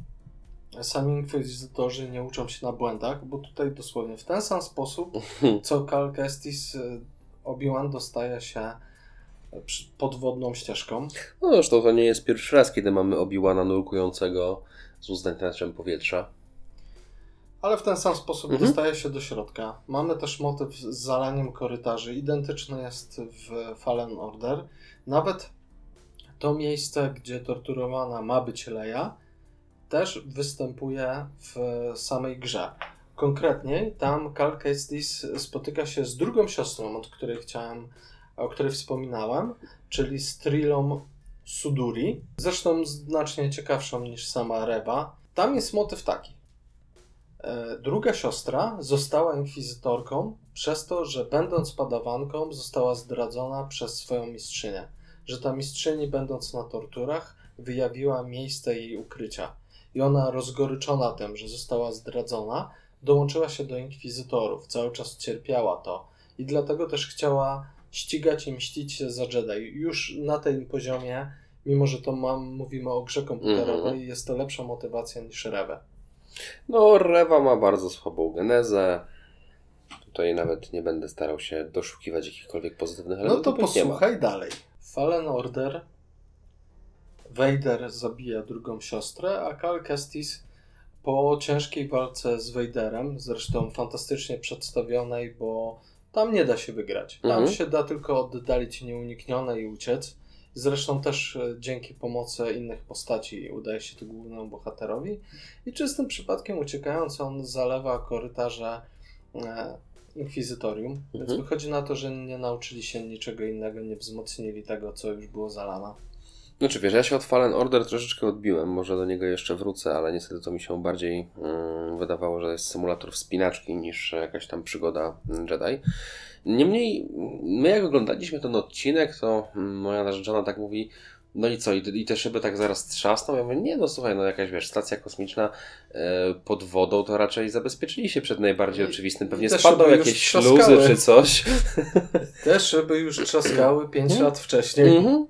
sami inkwizytorzy nie uczą się na błędach, bo tutaj dosłownie w ten sam sposób, co Cal Kestis, y, Obi-Wan dostaje się podwodną ścieżką. No zresztą to nie jest pierwszy raz, kiedy mamy Obi-Wana nurkującego z uznętniaczem powietrza. Ale w ten sam sposób Mhm. dostaje się do środka. Mamy też motyw z zalaniem korytarzy. Identyczny jest w Fallen Order. Nawet to miejsce, gdzie torturowana ma być Leia, też występuje w samej grze. Konkretniej, tam Cal Kestis spotyka się z drugą siostrą, od której chciałem, o której wspominałem, czyli z Trilą Suduri. Zresztą znacznie ciekawszą niż sama Reba. Tam jest motyw taki. E, Druga siostra została inkwizytorką przez to, że będąc padawanką została zdradzona przez swoją mistrzynię. Że ta mistrzyni, będąc na torturach, wyjawiła miejsce jej ukrycia. I ona, rozgoryczona tym, że została zdradzona, dołączyła się do inkwizytorów. Cały czas cierpiała to. I dlatego też chciała ścigać i mścić się za Jedi. Już na tym poziomie, mimo że to mam, mówimy o grze komputerowej, Mhm. jest to lepsza motywacja niż Rewe. No, Rewa ma bardzo słabą genezę. Tutaj nawet nie będę starał się doszukiwać jakichkolwiek pozytywnych No elementów. to nie ma. posłuchaj dalej. Fallen Order. Vader zabija drugą siostrę, a Cal Kestis po ciężkiej walce z Vaderem, zresztą fantastycznie przedstawionej, bo Tam nie da się wygrać. Tam Mhm. się da tylko oddalić nieuniknione i uciec. Zresztą też e, dzięki pomocy innych postaci udaje się to głównemu bohaterowi. I czystym przypadkiem uciekając, on zalewa korytarze e, Inkwizytorium. Więc Mhm. wychodzi na to, że nie nauczyli się niczego innego, nie wzmocnili tego, co już było zalane. Znaczy wiesz, ja się od Fallen Order troszeczkę odbiłem, może do niego jeszcze wrócę, ale niestety to mi się bardziej mm, wydawało, że jest symulator wspinaczki niż jakaś tam przygoda mm, Jedi. Niemniej, my jak oglądaliśmy ten odcinek, to mm, moja narzeczona tak mówi, no i co, i, te- i te szyby tak zaraz trzasną? Ja mówię, nie no słuchaj, no jakaś wiesz, stacja kosmiczna e, pod wodą, to raczej zabezpieczyli się przed najbardziej I- oczywistym, pewnie spadną jakieś śluzy czy coś. Te szyby już trzaskały 5 Mhm. lat wcześniej. Mhm.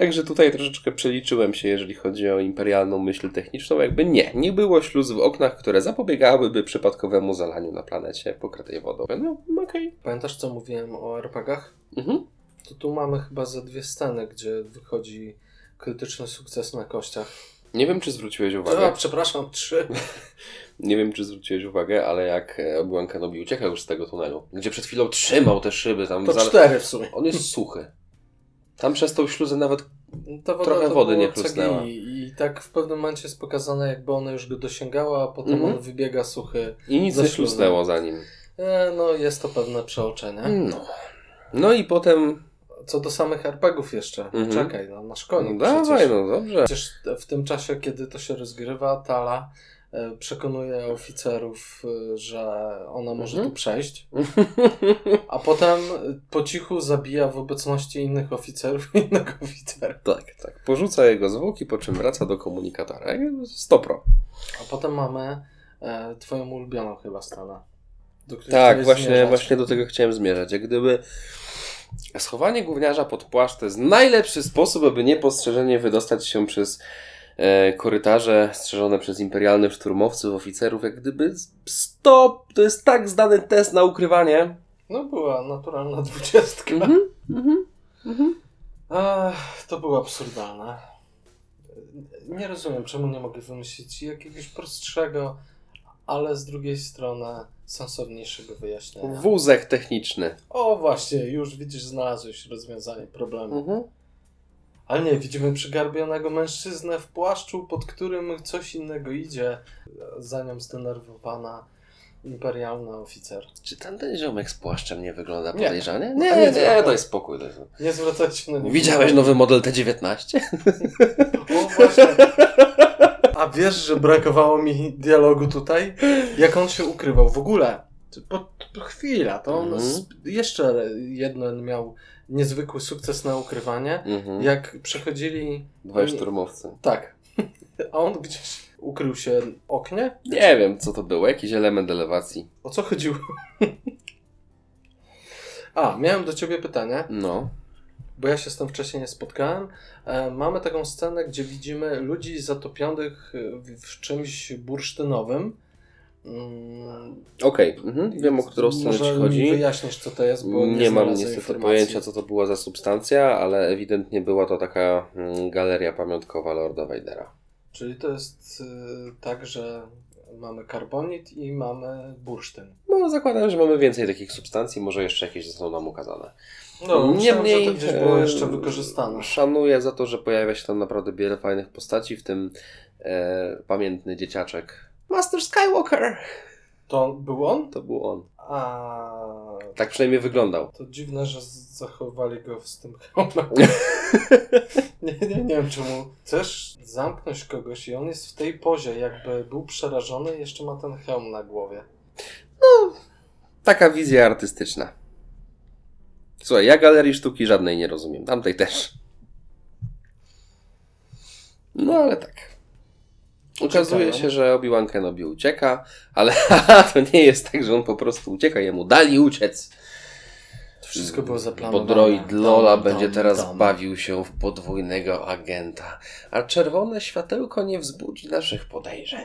Także tutaj troszeczkę przeliczyłem się, jeżeli chodzi o imperialną myśl techniczną. Jakby nie, nie było śluz w oknach, które zapobiegałyby przypadkowemu zalaniu na planecie pokrytej wodą. No, okej. Pamiętasz, co mówiłem o RPGach? Mhm. To tu mamy chyba ze dwie sceny, gdzie wychodzi krytyczny sukces na kościach. Nie wiem, czy zwróciłeś A, uwagę. przepraszam, trzy. Nie wiem, czy zwróciłeś uwagę, ale jak e, Obi-Wan Kenobi ucieka już z tego tunelu, gdzie przed chwilą trzymał te szyby tam. To za- cztery w sumie. On jest suchy. Tam przez tą śluzę nawet. Trochę wody nie chlusnęła. CGI I tak w pewnym momencie jest pokazane, jakby ona już go dosięgała, a potem Mhm. on wybiega suchy. I nic nie śluzą. ślusnęło za nim. E, no, jest to pewne przeoczenie. No. No i potem. Co do samych RPGów jeszcze. Mhm. Czekaj, no, masz koniec. No dawaj, przecież. no dobrze. Przecież w tym czasie, kiedy to się rozgrywa, Tala przekonuje oficerów, e, że ona może Mhm. tu przejść, a potem e, po cichu zabija w obecności innych oficerów innego oficera. Tak, tak. Porzuca jego zwłoki, po czym wraca do komunikatora. Stopro. A potem mamy e, twoją ulubioną chyba scenę. Tak, właśnie, zmierzać. właśnie do tego chciałem zmierzać. Jak gdyby schowanie gówniarza pod płaszcz to jest najlepszy sposób, aby niepostrzeżenie wydostać się przez e, korytarze strzeżone przez imperialnych szturmowców, oficerów. Jak gdyby stop! To jest tak zdany test na ukrywanie. No była naturalna dwudziestka. Mhm, mhm, mhm. Ach, to było absurdalne. Nie rozumiem, czemu nie mogę wymyślić jakiegoś prostszego, ale z drugiej strony sensowniejszego wyjaśnienia. Wózek techniczny. O właśnie, już widzisz, znalazłeś rozwiązanie problemu. Mhm. Ale nie, widzimy przygarbionego mężczyznę w płaszczu, pod którym coś innego idzie. Za nią zdenerwowana imperialna oficer. Czy tam ten ziomek z płaszczem nie wygląda Nie. podejrzanie? Nie, nie, nie, nie. daj spokój. Daj spokój. Nie zwracajcie na niego. Widziałeś nowy model T19? O właśnie. A wiesz, że brakowało mi dialogu tutaj? Jak on się ukrywał? W ogóle. Po, po chwila, to on Mhm. z, jeszcze jeden miał niezwykły sukces na ukrywanie. Mhm. Jak przechodzili. Dwaj szturmowcy. Tak. A on gdzieś ukrył się w oknie? Nie wiem, co to było. Jakiś element elewacji. O co chodziło? A, miałem do ciebie pytanie, No. bo ja się z tym wcześniej nie spotkałem. E, mamy taką scenę, gdzie widzimy ludzi zatopionych w, w czymś bursztynowym. Mm, Okej, mhm. wiem o którą stronę Może ci mi chodzi. wyjaśnisz, co to jest, bo nie, Nie mam znalazłem niestety informacji. pojęcia, co to była za substancja, ale ewidentnie była to taka mm, galeria pamiątkowa Lorda Vadera. Czyli to jest y, tak, że mamy karbonit i mamy bursztyn. No, zakładam, że mamy więcej takich substancji, może jeszcze jakieś zostaną nam ukazane. No, myślałem, że to gdzieś było e, jeszcze wykorzystane. Szanuję za to, że pojawia się tam naprawdę wiele fajnych postaci, w tym e, pamiętny dzieciaczek Master Skywalker. To był on? To był on. A Tak przynajmniej wyglądał. to dziwne, że zachowali go z tym hełmem. nie, nie, nie wiem czemu. Chcesz zamknąć kogoś i on jest w tej pozie, jakby był przerażony i jeszcze ma ten hełm na głowie. Taka wizja artystyczna. Słuchaj, ja galerii sztuki żadnej nie rozumiem. Tamtej też. No ale tak. Okazuje Uciekają. się, że Obi-Wan Kenobi ucieka, ale to nie jest tak, że on po prostu ucieka, jemu dali uciec. To wszystko było zaplanowane. Bo droid Lola Tam, będzie tam, teraz tam. bawił się w podwójnego agenta, a czerwone światełko nie wzbudzi naszych podejrzeń.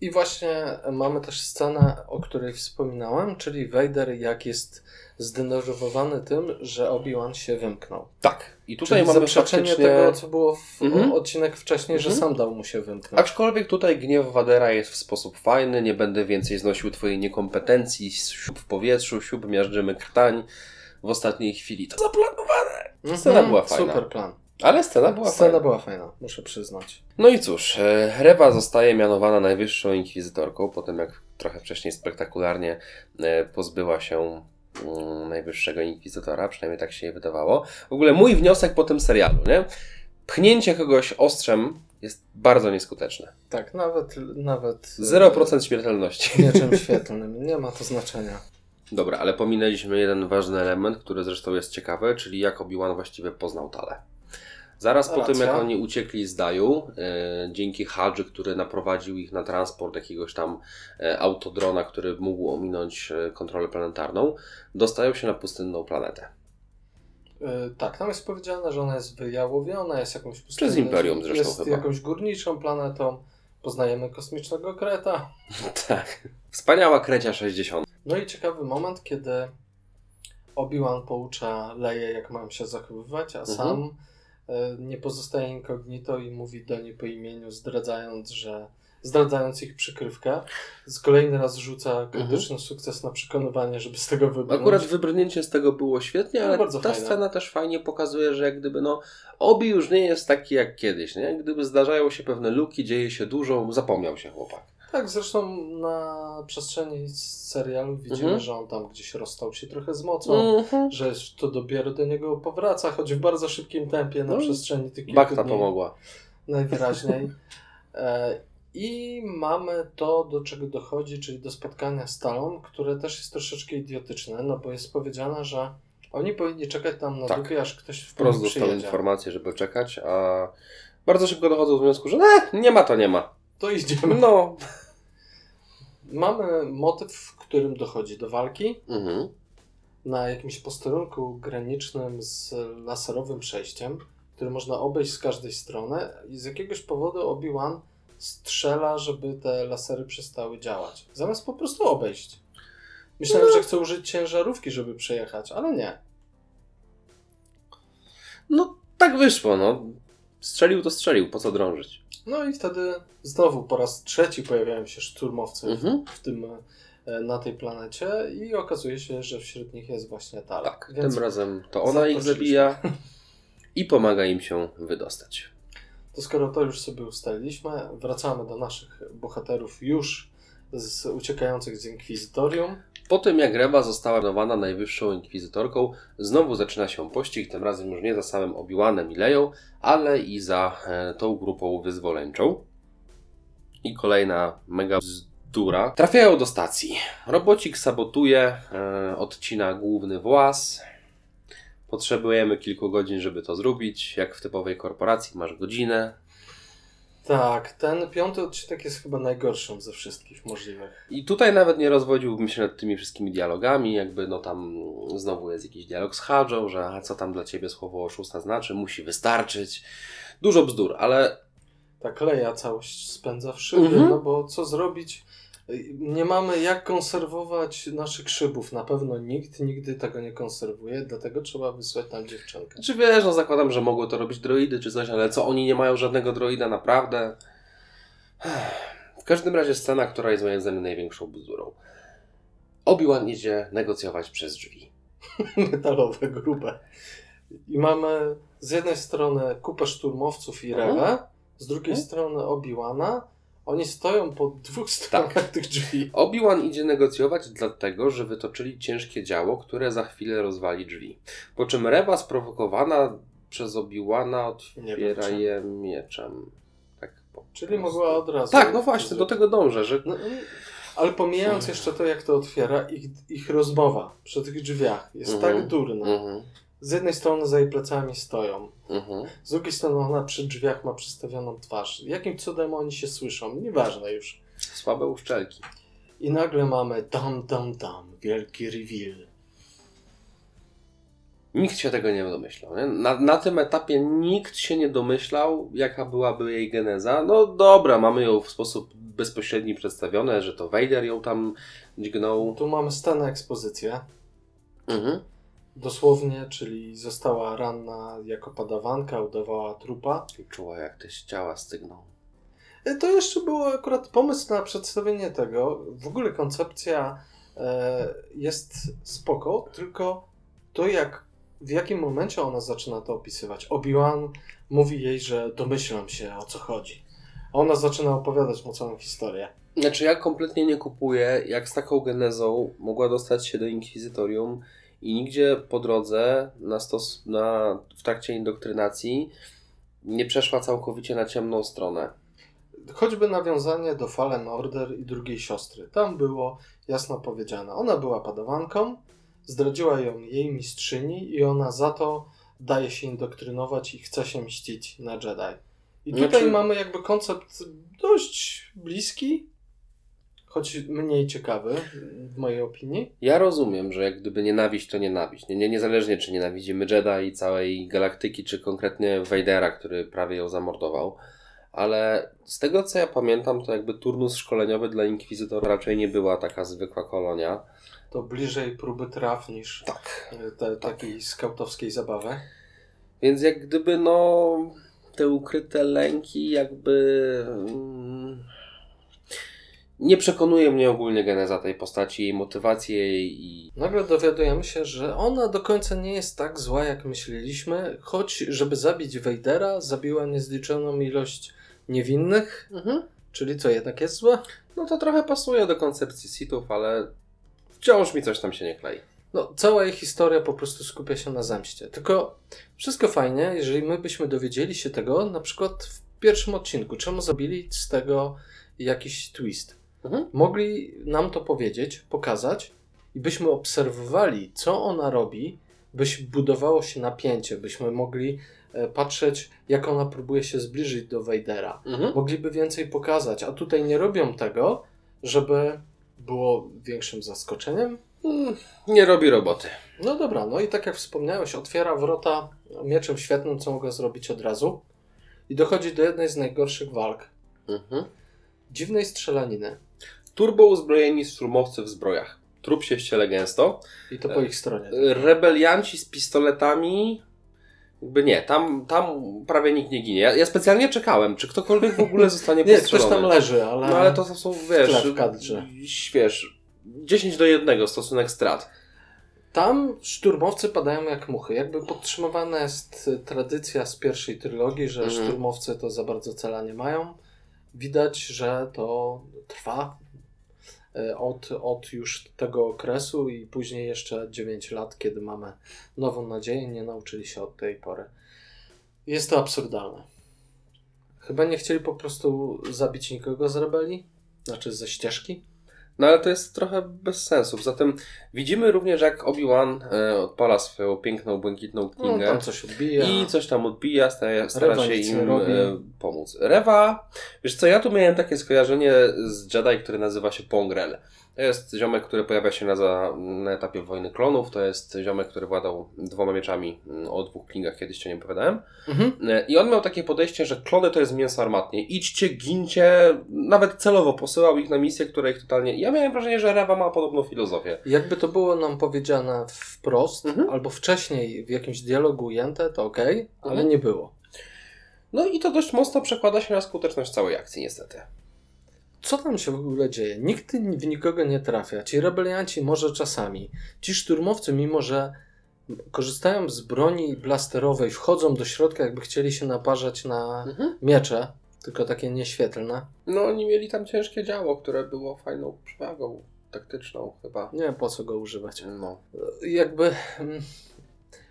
I właśnie mamy też scenę, o której wspominałem, czyli Vader jak jest zdenerwowany tym, że Obi-Wan się wymknął. Tak. I tutaj Czyli mamy zaprzeczenie faktycznie... tego, co było w Mhm. odcinek wcześniej, że Mhm. sam dał mu się wymknąć. Aczkolwiek tutaj gniew Wadera jest w sposób fajny, nie będę więcej znosił twojej niekompetencji, siup w powietrzu, siup miażdżymy krtań w ostatniej chwili. To zaplanowane! Mhm. Scena była fajna. Super plan. Ale scena była Scena fajna. była fajna, muszę przyznać. No i cóż, e, Rewa zostaje mianowana najwyższą inkwizytorką, po tym jak trochę wcześniej spektakularnie e, pozbyła się najwyższego inkwizytora, przynajmniej tak się jej wydawało. W ogóle mój wniosek po tym serialu, nie? Pchnięcie kogoś ostrzem jest bardzo nieskuteczne. Tak, nawet... nawet 0% śmiertelności. Mieczem świetlnym, nie ma to znaczenia. Dobra, ale pominęliśmy jeden ważny element, który zresztą jest ciekawy, czyli jak Obi-Wan właściwie poznał Talę. Zaraz po tym, jak oni uciekli z Daju, e, dzięki Hadży, który naprowadził ich na transport jakiegoś tam e, autodrona, który mógł ominąć e, kontrolę planetarną, dostają się na pustynną planetę. Yy, tak, tam jest powiedziane, że ona jest wyjałowiona, jest jakąś pustynną- Przez Imperium zresztą Jest chyba. jakąś górniczą planetą. Poznajemy kosmicznego kreta. tak. Wspaniała krecia 60. No i ciekawy moment, kiedy Obi-Wan poucza Leję, jak mają się zachowywać, a Mhm. sam e, nie pozostaje incognito i mówi do niej po imieniu, zdradzając, że zdradzając ich przykrywkę. Z kolejny raz rzuca krytyczny sukces na przekonywanie, żeby z tego wybrnąć. Akurat wybrnięcie z tego było świetnie, No, ale ta fajne. scena też fajnie pokazuje, że jak gdyby no Obi już nie jest taki jak kiedyś, nie? Gdyby zdarzają się pewne luki, dzieje się dużo, zapomniał się chłopak. Tak, zresztą na przestrzeni serialu widzimy, Mhm. że on tam gdzieś rozstał się trochę z mocą. Mhm. Że to dopiero do niego powraca, choć w bardzo szybkim tempie na No, przestrzeni tych kilku Bakta dni. pomogła. Najwyraźniej. E, I mamy to, do czego dochodzi, czyli do spotkania z Talą, które też jest troszeczkę idiotyczne, no bo jest powiedziane, że oni powinni czekać tam na Tak. dupie, aż ktoś Wprost dostał informację, żeby czekać, a bardzo szybko dochodzą do wniosku, że ne, nie ma to nie ma. To idziemy. No. Mamy motyw, w którym dochodzi do walki Mhm. na jakimś posterunku granicznym z laserowym przejściem, który można obejść z każdej strony i z jakiegoś powodu Obi-Wan strzela, żeby te lasery przestały działać. Zamiast po prostu obejść. Myślałem, że chce użyć ciężarówki, żeby przejechać, ale nie. No tak wyszło, no. Strzelił to strzelił, po co drążyć? No i wtedy znowu po raz trzeci pojawiają się szturmowcy Mhm. w tym, e, na tej planecie i okazuje się, że wśród nich jest właśnie Tala. Tak, Więc tym razem to ona ich zabija i pomaga im się wydostać. To skoro to już sobie ustaliliśmy, wracamy do naszych bohaterów już z uciekających z Inkwizytorium. Po tym jak Rewa została mianowana najwyższą inkwizytorką, znowu zaczyna się pościg, tym razem już nie za samym Obi-Wanem i Leją, ale i za e, tą grupą wyzwoleńczą. I kolejna mega bzdura. Trafiają do stacji. Robocik sabotuje, e, odcina główny włas. Potrzebujemy kilku godzin, żeby to zrobić. Jak w typowej korporacji masz godzinę, Tak, ten piąty odcinek jest chyba najgorszym ze wszystkich możliwych. I tutaj nawet nie rozwodziłbym się nad tymi wszystkimi dialogami, jakby no tam znowu jest jakiś dialog z Hadżą, że a co tam dla ciebie słowo oszusta znaczy, musi wystarczyć. Dużo bzdur, ale Tak Leja całość spędza w szybie, Mhm. no bo co zrobić? Nie mamy jak konserwować naszych szybów. Na pewno nikt nigdy tego nie konserwuje, dlatego trzeba wysłać tam dziewczynkę. czy wiesz, no zakładam, że mogły to robić droidy czy coś, ale co, oni nie mają żadnego droida, naprawdę? W każdym razie scena, która jest moim zdaniem największą bzdurą. Obi-Wan idzie negocjować przez drzwi. metalowe, grube. I mamy z jednej strony kupę szturmowców i. Rewę, z drugiej Mhm. strony Obi-Wana. Oni stoją po dwóch stronach Tak. tych drzwi. Obi-Wan idzie negocjować dlatego, że wytoczyli ciężkie działo, które za chwilę rozwali drzwi. Po czym Rewa sprowokowana przez Obi-Wana otwiera je mieczem. Tak po Czyli prostu. mogła od razu. Tak, no właśnie, do tego dążę, że No, mm, ale pomijając jeszcze to, jak to otwiera, ich, ich rozmowa przy tych drzwiach jest Mhm. tak durna. Mhm, Z jednej strony za jej plecami stoją, mhm. z drugiej strony ona przy drzwiach ma przystawioną twarz. Jakim cudem oni się słyszą? Nieważne już. Słabe uszczelki. I nagle mamy dam, dam, dam, wielki reveal. Nikt się tego nie domyślał. Nie? Na, na tym etapie nikt się nie domyślał, jaka byłaby jej geneza. No dobra, mamy ją w sposób bezpośredni przedstawione, że to Vader ją tam dźgnął. Tu mamy scenę ekspozycję. Mhm. Dosłownie, czyli została ranna jako padawanka, udawała trupa. I czuła jak te ciała stygną. E, To jeszcze był akurat pomysł na przedstawienie tego. W ogóle koncepcja e, jest spoko, tylko to jak, w jakim momencie ona zaczyna to opisywać. Obi-Wan mówi jej, że domyślam się o co chodzi. A ona zaczyna opowiadać mu całą historię. Znaczy ja kompletnie nie kupuję, jak z taką genezą mogła dostać się do Inkwizytorium i nigdzie po drodze na stos, na, w trakcie indoktrynacji nie przeszła całkowicie na ciemną stronę. Choćby nawiązanie do Fallen Order i drugiej siostry. Tam było jasno powiedziane. Ona była padawanką, zdradziła ją jej mistrzyni i ona za to daje się indoktrynować i chce się mścić na Jedi. I tutaj Znaczy- mamy jakby koncept dość bliski, choć mniej ciekawy w mojej opinii. Ja rozumiem, że jak gdyby nienawiść to nienawiść. Nie, nie, niezależnie czy nienawidzimy Jedi i całej galaktyki, czy konkretnie Vadera, który prawie ją zamordował. Ale z tego co ja pamiętam, to jakby turnus szkoleniowy dla Inkwizytora raczej nie była taka zwykła kolonia. To bliżej próby traf niż Tak. e, te, takiej skautowskiej zabawy. Więc jak gdyby no te ukryte lęki jakby mm, nie przekonuje mnie ogólnie geneza tej postaci, jej motywacje jej i Nagle dowiadujemy się, że ona do końca nie jest tak zła, jak myśleliśmy, choć żeby zabić Vadera, zabiła niezliczoną ilość niewinnych, czyli co, jednak jest zła? no to trochę pasuje do koncepcji Sithów, ale wciąż mi coś tam się nie klei. No, cała jej historia po prostu skupia się na zemście. Tylko wszystko fajnie, jeżeli my byśmy dowiedzieli się tego, na przykład w pierwszym odcinku, czemu zrobili z tego jakiś twist. Mhm. Mogli nam to powiedzieć, pokazać i byśmy obserwowali, co ona robi, byś budowało się napięcie, byśmy mogli e, patrzeć, jak ona próbuje się zbliżyć do Vadera. Mhm. Mogliby więcej pokazać, a tutaj nie robią tego, żeby było większym zaskoczeniem. Mm, Nie robi roboty. No dobra, no i tak jak wspomniałeś, otwiera wrota mieczem świetnym, co mogę zrobić od razu. I dochodzi do jednej z najgorszych walk. Mhm. Dziwnej strzelaniny. Turbo uzbrojeni szturmowcy w zbrojach. Trup się ściele gęsto. I to po ich stronie. Rebelianci z pistoletami. Jakby nie, tam, tam prawie nikt nie ginie. Ja, ja specjalnie czekałem, czy ktokolwiek w ogóle zostanie Nie, postrzelony. ktoś tam leży, ale... No ale to są, wiesz, w kadrze. wiesz, 10 do 1 stosunek strat. Tam szturmowcy padają jak muchy. Jakby podtrzymywana jest y, tradycja z pierwszej trylogii, że Mhm. szturmowcy to za bardzo cela nie mają. Widać, że to trwa od, od już tego okresu i później jeszcze 9 lat, kiedy mamy nową nadzieję, nie nauczyli się od tej pory. Jest to absurdalne. Chyba nie chcieli po prostu zabić nikogo z rebelii, znaczy ze ścieżki. No ale to jest trochę bez sensu. Zatem widzimy również, jak Obi-Wan e, odpala swoją piękną, błękitną No, knigę. tam coś odbija. I coś tam odbija, stara, stara się im e, pomóc. Rewa, wiesz co, ja tu miałem takie skojarzenie z Jedi, który nazywa się Pongrel. To jest ziomek, który pojawia się na, za, na etapie Wojny Klonów. To jest ziomek, który władał dwoma mieczami mm, o dwóch klingach, kiedyś cię nie opowiadałem. Mhm. E, I on miał takie podejście, że klony to jest mięso armatnie. Idźcie, gincie, nawet celowo posyłał ich na misje, które ich totalnie... Ja miałem wrażenie, że Rewa ma podobną filozofię. Jakby to było nam powiedziane wprost, Mhm. albo wcześniej w jakimś dialogu ujęte, to ok, ale Mhm. nie było. No i to dość mocno przekłada się na skuteczność całej akcji, niestety. Co tam się w ogóle dzieje? Nikt w nikogo nie trafia. Ci rebelianci może czasami. Ci szturmowcy, mimo że korzystają z broni blasterowej, wchodzą do środka, jakby chcieli się naparzać na miecze, tylko takie nieświetlne. No oni mieli tam ciężkie działo, które było fajną przewagą taktyczną chyba. Nie wiem po co go używać. No. Jakby mm,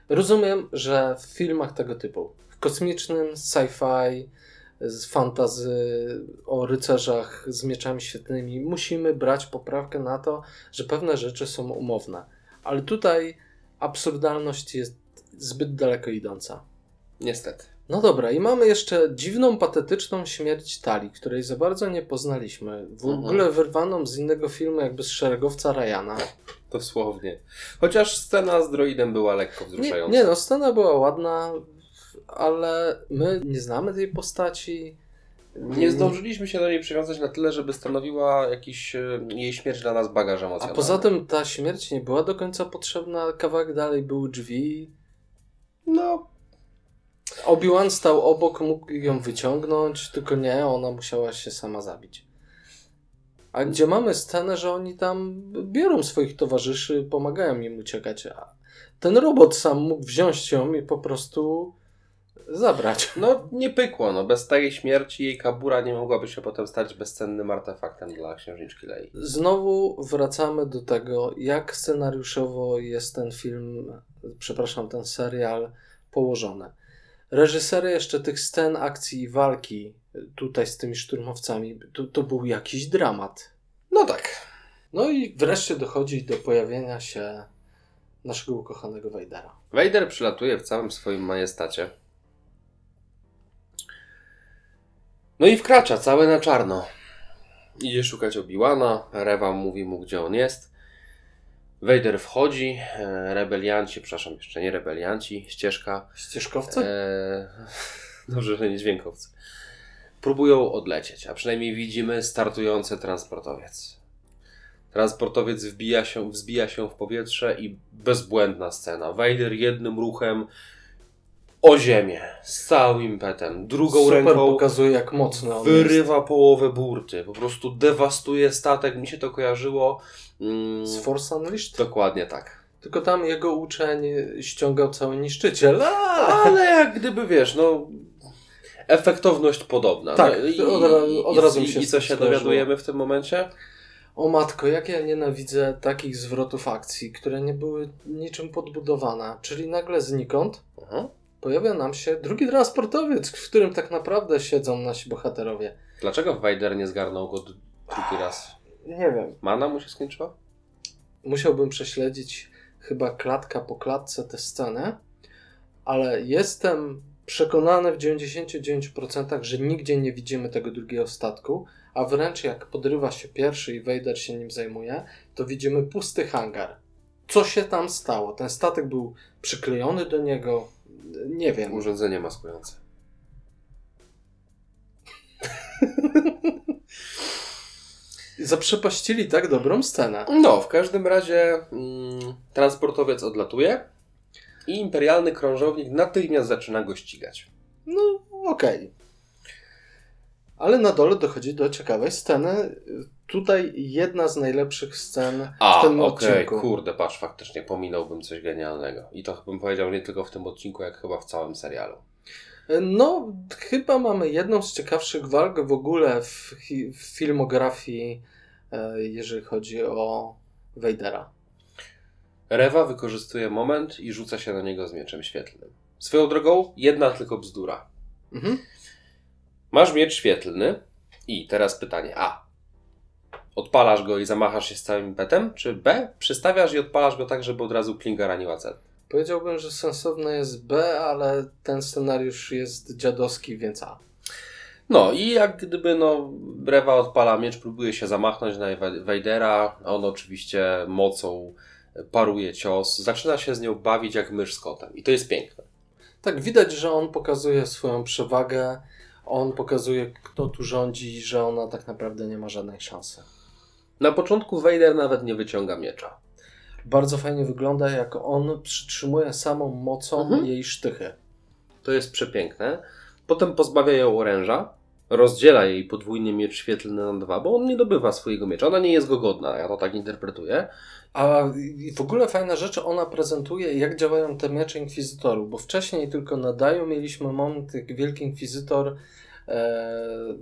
rozumiem, że w filmach tego typu, w kosmicznym, sci-fi, z fantazy o rycerzach z mieczami świetnymi, musimy brać poprawkę na to, że pewne rzeczy są umowne. Ale tutaj absurdalność jest zbyt daleko idąca. Niestety. No dobra, i mamy jeszcze dziwną, patetyczną śmierć Tali, której za bardzo nie poznaliśmy. W Mhm. ogóle wyrwaną z innego filmu, jakby z szeregowca Ryana. Dosłownie. Chociaż scena z droidem była lekko Nie, wzruszająca. nie no, scena była ładna, ale my nie znamy tej postaci. Nie zdążyliśmy się do niej przywiązać na tyle, żeby stanowiła jakiś e, jej śmierć dla nas bagaż A emocjonalny. poza tym ta śmierć nie była do końca potrzebna. Kawałek dalej były drzwi. No, Obi-Wan stał obok, mógł ją wyciągnąć, tylko nie, ona musiała się sama zabić. A gdzie mamy scenę, że oni tam biorą swoich towarzyszy, pomagają im uciekać. A ten robot sam mógł wziąć ją i po prostu zabrać. no nie pykło. No. Bez tej śmierci jej kabura nie mogłaby się potem stać bezcennym artefaktem dla księżniczki Lei. Znowu wracamy do tego, jak scenariuszowo jest ten film, przepraszam, ten serial położony. Reżyseria jeszcze tych scen akcji i walki tutaj z tymi szturmowcami, to, to był jakiś dramat. No tak. No i wreszcie dochodzi do pojawienia się naszego ukochanego Vadera. Vader przylatuje w całym swoim majestacie. No i wkracza cały na czarno. Idzie szukać Obi-Wana, Rewa mówi mu, gdzie on jest. Vader wchodzi, e, rebelianci, przepraszam, jeszcze nie rebelianci, ścieżka. Ścieżkowcy? E, dobrze, że nie dźwiękowcy. Próbują odlecieć, a przynajmniej widzimy startujący transportowiec. Transportowiec wbija się, wzbija się w powietrze i bezbłędna scena. Vader jednym ruchem o ziemię, z całym impetem, drugą Super ręką pokazuje, jak mocny on jest. wyrywa połowę burty, po prostu dewastuje statek. Mi się to kojarzyło. Mm, Z Force Unleashed? dokładnie tak. Tylko tam jego uczeń ściągał cały niszczyciel. A! Ale jak gdyby wiesz, no. Efektowność podobna. Tak, no, i, od od razu mi i, się I co się skojarzyło. dowiadujemy w tym momencie? O matko, jak ja nienawidzę takich zwrotów akcji, które nie były niczym podbudowane. Czyli nagle znikąd Aha. Pojawia nam się drugi transportowiec, w którym tak naprawdę siedzą nasi bohaterowie. Dlaczego Vader nie zgarnął go drugi raz? Nie wiem. Mana mu się skończyła? Musiałbym prześledzić chyba klatka po klatce tę scenę, ale jestem przekonany w 99%, że nigdzie nie widzimy tego drugiego statku, a wręcz jak podrywa się pierwszy i Vader się nim zajmuje, to widzimy pusty hangar. Co się tam stało? Ten statek był przyklejony do niego? Nie wiem. Urządzenie maskujące. Zaprzepaścili tak dobrą scenę. No, w każdym razie mm, transportowiec odlatuje i imperialny krążownik natychmiast zaczyna go ścigać. No, okej. Ale na dole dochodzi do ciekawej sceny. Tutaj jedna z najlepszych scen A, w tym okej, odcinku. kurde, patrz, faktycznie pominąłbym coś genialnego. I to bym powiedział nie tylko w tym odcinku, jak chyba w całym serialu. No, chyba mamy jedną z ciekawszych walk w ogóle w, w filmografii, e, jeżeli chodzi o Vadera. Rewa wykorzystuje moment i rzuca się na niego z mieczem świetlnym. Swoją drogą, jedna tylko bzdura. Mhm. Masz miecz świetlny i teraz pytanie A. Odpalasz go i zamachasz się z całym impetem? Czy B. Przystawiasz i odpalasz go tak, żeby od razu klinga raniła cel? Powiedziałbym, że sensowne jest B, ale ten scenariusz jest dziadowski, więc A. No i jak gdyby no Rewa odpala miecz, próbuje się zamachnąć na Wa- Vadera, a on oczywiście mocą paruje cios, zaczyna się z nią bawić jak mysz z kotem i to jest piękne. Tak, widać, że on pokazuje swoją przewagę, on pokazuje, kto tu rządzi, że ona tak naprawdę nie ma żadnej szansy. Na początku Vader nawet nie wyciąga miecza. Bardzo fajnie wygląda, jak on przytrzymuje samą mocą Mhm. jej sztychy. To jest przepiękne. Potem pozbawia ją oręża, rozdziela jej podwójny miecz świetlny na dwa, bo on nie dobywa swojego miecza. Ona nie jest go godna, ja to tak interpretuję. A w ogóle fajna rzecz, ona prezentuje, jak działają te miecze inkwizytorów, bo wcześniej tylko na Daju mieliśmy moment, jak Wielki Inkwizytor e,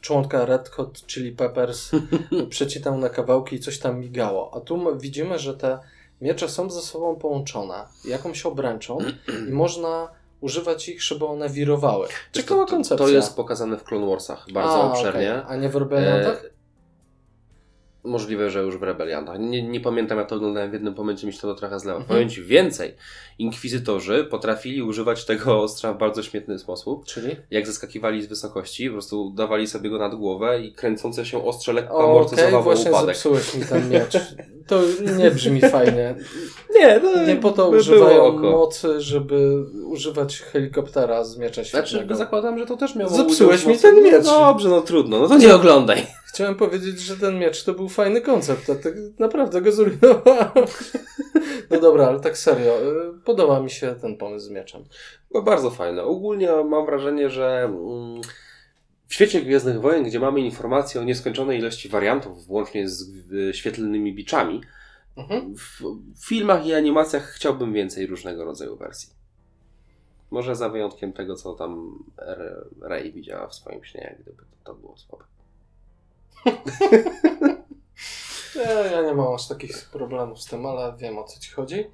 członka Red Hot Chili Peppers przecinał na kawałki i coś tam migało. A tu widzimy, że te miecze są ze sobą połączone jakąś obręczą i można używać ich, żeby one wirowały. Ciekawa to, to, koncepcja. to jest pokazane w Clone Warsach bardzo A, obszernie. okej. A nie w Rebelliantach? Możliwe, że już w Rebeliantach. Nie, nie pamiętam, ja to oglądałem w jednym momencie, mi się to trochę zlewa. Mhm. Powiem Ci więcej. Inkwizytorzy potrafili używać tego ostrza w bardzo śmieszny sposób. Czyli? Jak zeskakiwali z wysokości, po prostu dawali sobie go nad głowę i kręcące się ostrze lekko Okej, amortyzowało właśnie upadek. zepsułeś mi ten miecz. To nie brzmi fajnie. Nie, no, Nie po to by używają oko. mocy, żeby używać helikoptera z miecza Znaczy, świetnego. zakładam, że to też miało Zepsułeś mi ten miecz. No dobrze, no trudno, no to nie oglądaj. Chciałem powiedzieć, że ten miecz to był fajny koncept, a tak naprawdę go zrujnowałem. No dobra, ale tak serio, y, podoba mi się ten pomysł z mieczem. No bardzo fajne. Ogólnie mam wrażenie, że mm, w świecie Gwiezdnych Wojen, gdzie mamy informacje o nieskończonej ilości wariantów, włącznie z y, świetlnymi biczami, Mhm. w filmach i animacjach chciałbym więcej różnego rodzaju wersji. Może za wyjątkiem tego, co tam Rey widziała w swoim śnie, jak gdyby to, to było słabe. Ja, ja nie mam aż takich problemów z tym, ale wiem o co ci chodzi.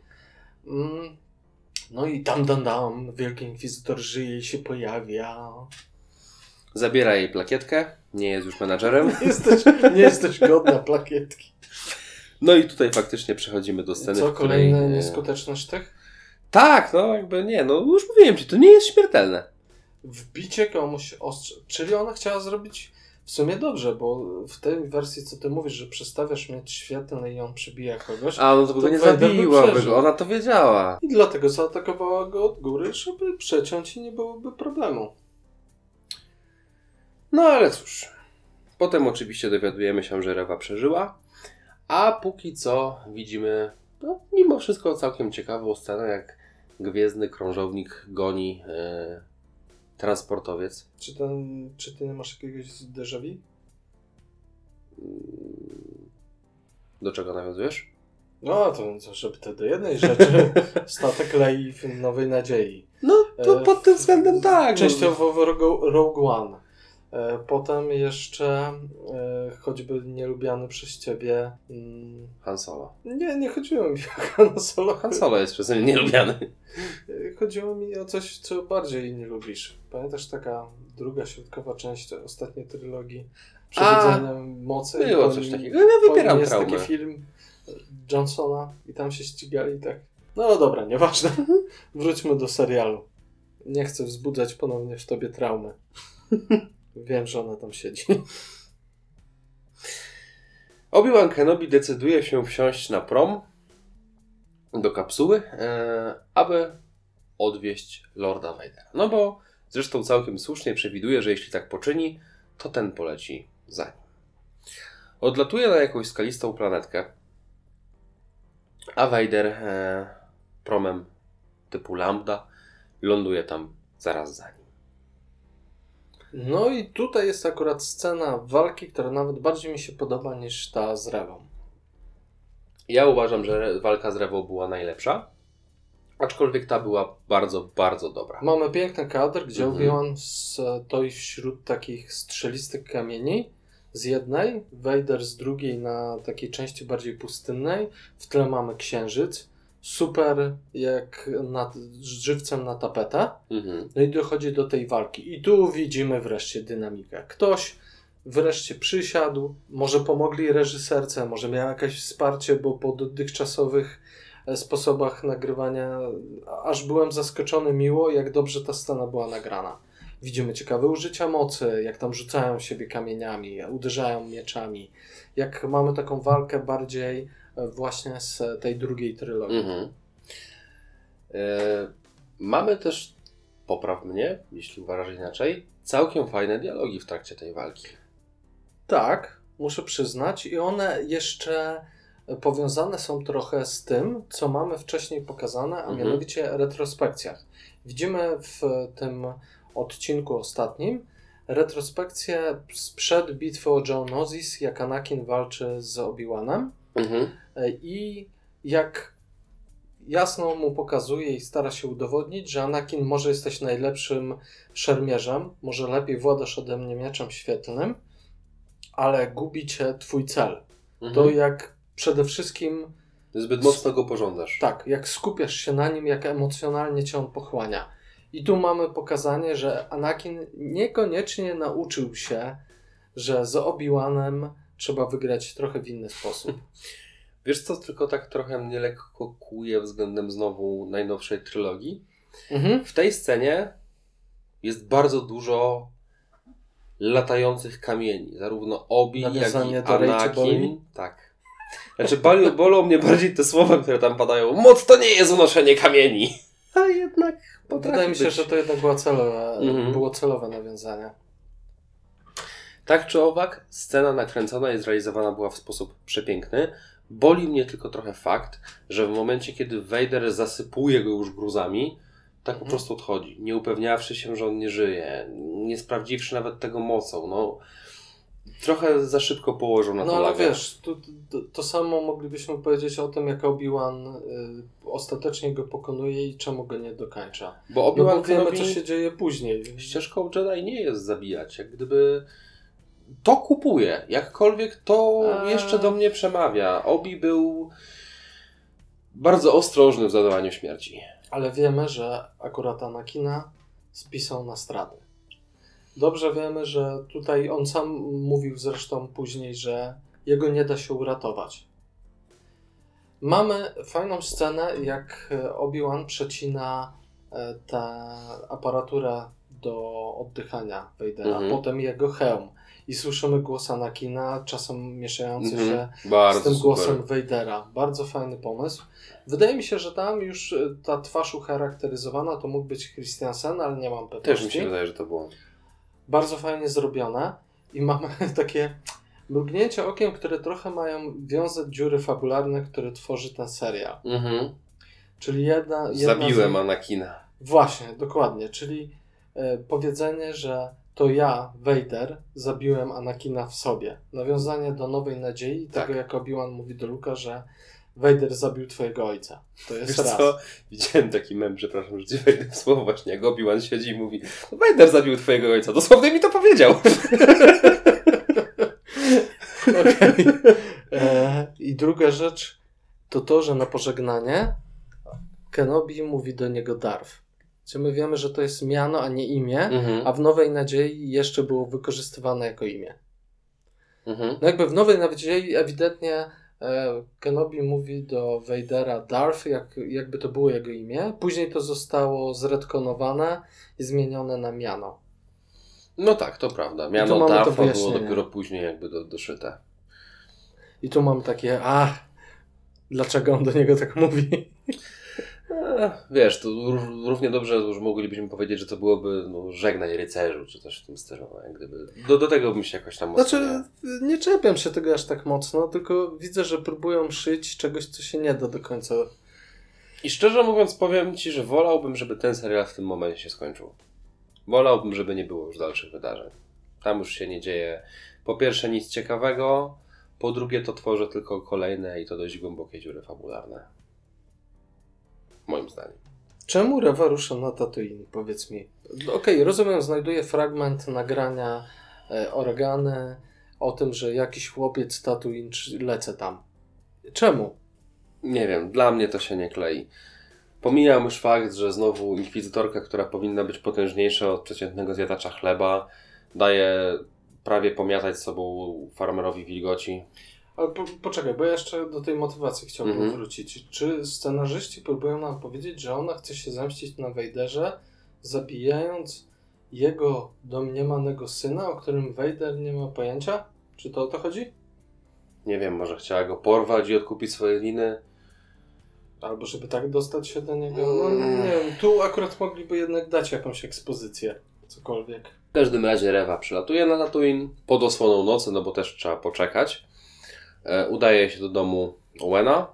Mm. No i tam, dam, dam, Wielki Inkwizytor żyje i się pojawia. Zabiera jej plakietkę, nie jest już menadżerem. Nie jesteś, nie jesteś godna plakietki. No i tutaj faktycznie przechodzimy do sceny, Co, której... kolejna e, nieskuteczność tych? Tak, no jakby nie, no już mówiłem ci, to nie jest śmiertelne. Wbicie komuś ostrze. Czyli ona chciała zrobić w sumie dobrze, bo w tej wersji, co ty mówisz, że przestawiasz mieć świetlny i on przybija kogoś. A, no to go nie zabiłaby go, ona to wiedziała. I dlatego zaatakowała go od góry, żeby przeciąć i nie byłoby problemu. No ale cóż. Potem oczywiście dowiadujemy się, że Rewa przeżyła, a póki co widzimy, no, mimo wszystko całkiem ciekawą scenę, jak gwiezdny krążownik goni e, transportowiec. Czy, ten, czy ty nie masz jakiegoś déjà vu? Mm, Do czego nawiązujesz? No to żeby to do jednej rzeczy statek lei w Nowej Nadziei. No, to E, pod tym względem tak. Częściowo w Rogue One. E, Potem jeszcze e, choćby nielubiany przez ciebie. mm, Han Solo. Nie, nie chodziło mi o Han Solo. Han Solo jest przeze mnie nielubiany. E, Chodziło mi o coś, co bardziej nie lubisz. Pamiętasz taka druga środkowa część ostatniej trylogii Przebudzenia Mocy? Było coś nim- takiego. Ja wybieram jest traumę. taki film Johnsona i tam się ścigali i tak. No dobra, nieważne. Wróćmy do serialu. Nie chcę wzbudzać ponownie w tobie traumy. Wiem, że ona tam siedzi. Obi-Wan Kenobi decyduje się wsiąść na prom do kapsuły, e, aby odwieźć Lorda Vadera. No bo zresztą całkiem słusznie przewiduje, że jeśli tak poczyni, to ten poleci za nim. Odlatuje na jakąś skalistą planetkę, a Vader e, promem typu Lambda ląduje tam zaraz za nim. No i tutaj jest akurat scena walki, która nawet bardziej mi się podoba niż ta z Rewą. Ja uważam, że walka z Rewą była najlepsza, aczkolwiek ta była bardzo, bardzo dobra. Mamy piękny kadr, gdzie Mhm. Obi-Wan stoi wśród takich strzelistych kamieni z jednej, Vader z drugiej na takiej części bardziej pustynnej. W tle mamy księżyc. Super jak nad, żywcem na tapetę. Mhm. No i dochodzi do tej walki. I tu widzimy wreszcie dynamikę. Ktoś wreszcie przysiadł, może pomogli reżyserce, może miała jakieś wsparcie, bo po dotychczasowych e, sposobach nagrywania aż byłem zaskoczony miło, jak dobrze ta scena była nagrana. Widzimy ciekawe użycia mocy, jak tam rzucają siebie kamieniami, uderzają mieczami. Jak mamy taką walkę bardziej właśnie z tej drugiej trylogii. Mhm. E, mamy też, popraw mnie, jeśli uważasz inaczej, całkiem fajne dialogi w trakcie tej walki. Tak, muszę przyznać, i one jeszcze powiązane są trochę z tym, co mamy wcześniej pokazane, a Mhm. mianowicie retrospekcjach. Widzimy w tym odcinku ostatnim retrospekcję sprzed bitwy o Geonosis, jak Anakin walczy z Obi-Wanem Mhm. e, i jak jasno mu pokazuje i stara się udowodnić, że Anakin może jesteś najlepszym szermierzem, może lepiej władasz ode mnie mieczem świetlnym, ale gubi cię twój cel. Mhm. To jak przede wszystkim, Zbyt mocno go pożądasz. tak, jak skupiasz się na nim, jak emocjonalnie cię on pochłania. I tu mamy pokazanie, że Anakin niekoniecznie nauczył się, że z Obi-Wanem trzeba wygrać trochę w inny sposób. Wiesz co, tylko tak trochę mnie lekko kłuje względem znowu najnowszej trylogii. Mhm. W tej scenie jest bardzo dużo latających kamieni. Zarówno Obi, jak i Nawiązanie czy Boli? Anakin. Tak. Znaczy, boli, bolą mnie bardziej te słowa, które tam padają. Moc to nie jest unoszenie kamieni. A jednak potrafi Wydaje mi się, być. że to jednak było celowe, Mhm. było celowe nawiązanie. Tak czy owak, scena nakręcona i zrealizowana była w sposób przepiękny. Boli mnie tylko trochę fakt, że w momencie, kiedy Vader zasypuje go już gruzami, tak po Mhm. prostu odchodzi, nie upewniawszy się, że on nie żyje, nie sprawdziwszy nawet tego mocą. No, trochę za szybko położył na No to ale lagę. wiesz, to, to, to samo moglibyśmy powiedzieć o tym, jak Obi-Wan y, ostatecznie go pokonuje i czemu go nie dokańcza. Bo No Obi-Wan bo wiemy, co się dzieje później. ścieżką Jedi nie jest zabijać. Jak gdyby to kupuje. Jakkolwiek to A. jeszcze do mnie przemawia. Obi był bardzo ostrożny w zadawaniu śmierci. Ale wiemy, że akurat Anakina spisał na straty. Dobrze wiemy, że tutaj on sam mówił zresztą później, że jego nie da się uratować. Mamy fajną scenę, jak Obi-Wan przecina e, tę aparaturę do oddychania Vadera, Mhm. potem jego hełm. I słyszymy głos Anakina, czasem mieszający Mhm. się Bardzo z tym super. głosem Vadera. Bardzo fajny pomysł. Wydaje mi się, że tam już y, ta twarz ucharakteryzowana to mógł być Christiansen, ale nie mam pewności. Też mi się wydaje, że to było. Bardzo fajnie zrobione i mamy takie mrugnięcia okiem, które trochę mają wiązać dziury fabularne, które tworzy ten serial. Mhm. Czyli jedna... jedna Zabiłem z... Anakina. Właśnie, dokładnie. Czyli e, powiedzenie, że to ja, Vader, zabiłem Anakina w sobie. Nawiązanie do Nowej Nadziei, Tak. tego jak Obi-Wan mówi do Luka, że Vader zabił twojego ojca. To jest Wiesz raz. co? Widziałem taki mem, przepraszam, że ci wejdę w słowo właśnie, jak Obi-Wan siedzi i mówi Vader zabił twojego ojca. Dosłownie mi to powiedział. Okej. E, I druga rzecz to to, że na pożegnanie Kenobi mówi do niego Darth. Czy my wiemy, że to jest miano, a nie imię, Mhm. a w Nowej Nadziei jeszcze było wykorzystywane jako imię. Mhm. No jakby w Nowej Nadziei ewidentnie e, Kenobi mówi do Vadera Darth, jak, jakby to było jego imię. Później to zostało zredkonowane i zmienione na miano. No tak, to prawda. Miano Darfa było dopiero później jakby do, doszyte. I tu mam takie, a dlaczego on do niego tak mówi? E, Wiesz, to ró- równie dobrze już moglibyśmy powiedzieć, że to byłoby no, żegnaj rycerzu, czy coś w tym stylu. no, Jak gdyby. Do, do tego bym się jakoś tam mocno Znaczy, nie czepiam się tego aż tak mocno, tylko widzę, że próbują szyć czegoś, co się nie da do końca. I szczerze mówiąc, powiem ci, że wolałbym, żeby ten serial w tym momencie się skończył. Wolałbym, żeby nie było już dalszych wydarzeń. Tam już się nie dzieje. Po pierwsze, nic ciekawego. Po drugie, to tworzy tylko kolejne i to dość głębokie dziury fabularne. Moim zdaniem. Czemu Rewa rusza na Tatooine, powiedz mi? Okej, rozumiem, znajduje fragment nagrania e, Organy o tym, że jakiś chłopiec Tatooine lecę tam. Czemu? Nie wiem, dla mnie to się nie klei. Pomijam już fakt, że znowu inkwizytorka, która powinna być potężniejsza od przeciętnego zjadacza chleba, daje prawie pomiatać sobą farmerowi wilgoci. Ale po, poczekaj, bo ja jeszcze do tej motywacji chciałbym Mhm. wrócić. Czy scenarzyści próbują nam powiedzieć, że ona chce się zemścić na Wejderze, zabijając jego domniemanego syna, o którym Wejder nie ma pojęcia? Czy to o to chodzi? Nie wiem, może chciała go porwać i odkupić swoje liny. Albo żeby tak dostać się do niego? No Mm. nie wiem, tu akurat mogliby jednak dać jakąś ekspozycję, cokolwiek. W każdym razie Rewa przylatuje na Tatooine pod osłoną nocy, no bo też trzeba poczekać. E, udaje się do domu Owena.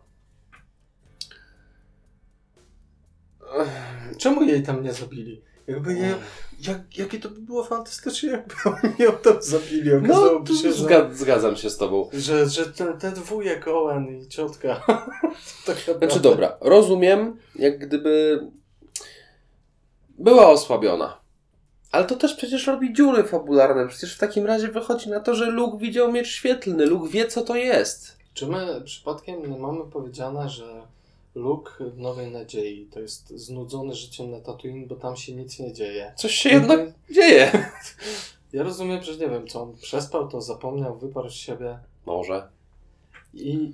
Czemu jej tam nie zabili? Jakby je, jak, jakie to by było fantastyczne, jakby oni ją tam zabili. No, się, że... zga- zgadzam się z tobą. Że, że ten, ten wujek Owen i ciotka. tak Znaczy naprawdę. dobra, rozumiem, jak gdyby była osłabiona. Ale to też przecież robi dziury fabularne. Przecież w takim razie wychodzi na to, że Luke widział miecz świetlny. Luke wie, co to jest. Czy my przypadkiem nie mamy powiedziane, że Luke w Nowej Nadziei to jest znudzony życiem na Tatooine, bo tam się nic nie dzieje? Coś się jednak dzieje. Ja rozumiem, że nie wiem, co on przespał, to zapomniał, wyparł z siebie. Może. I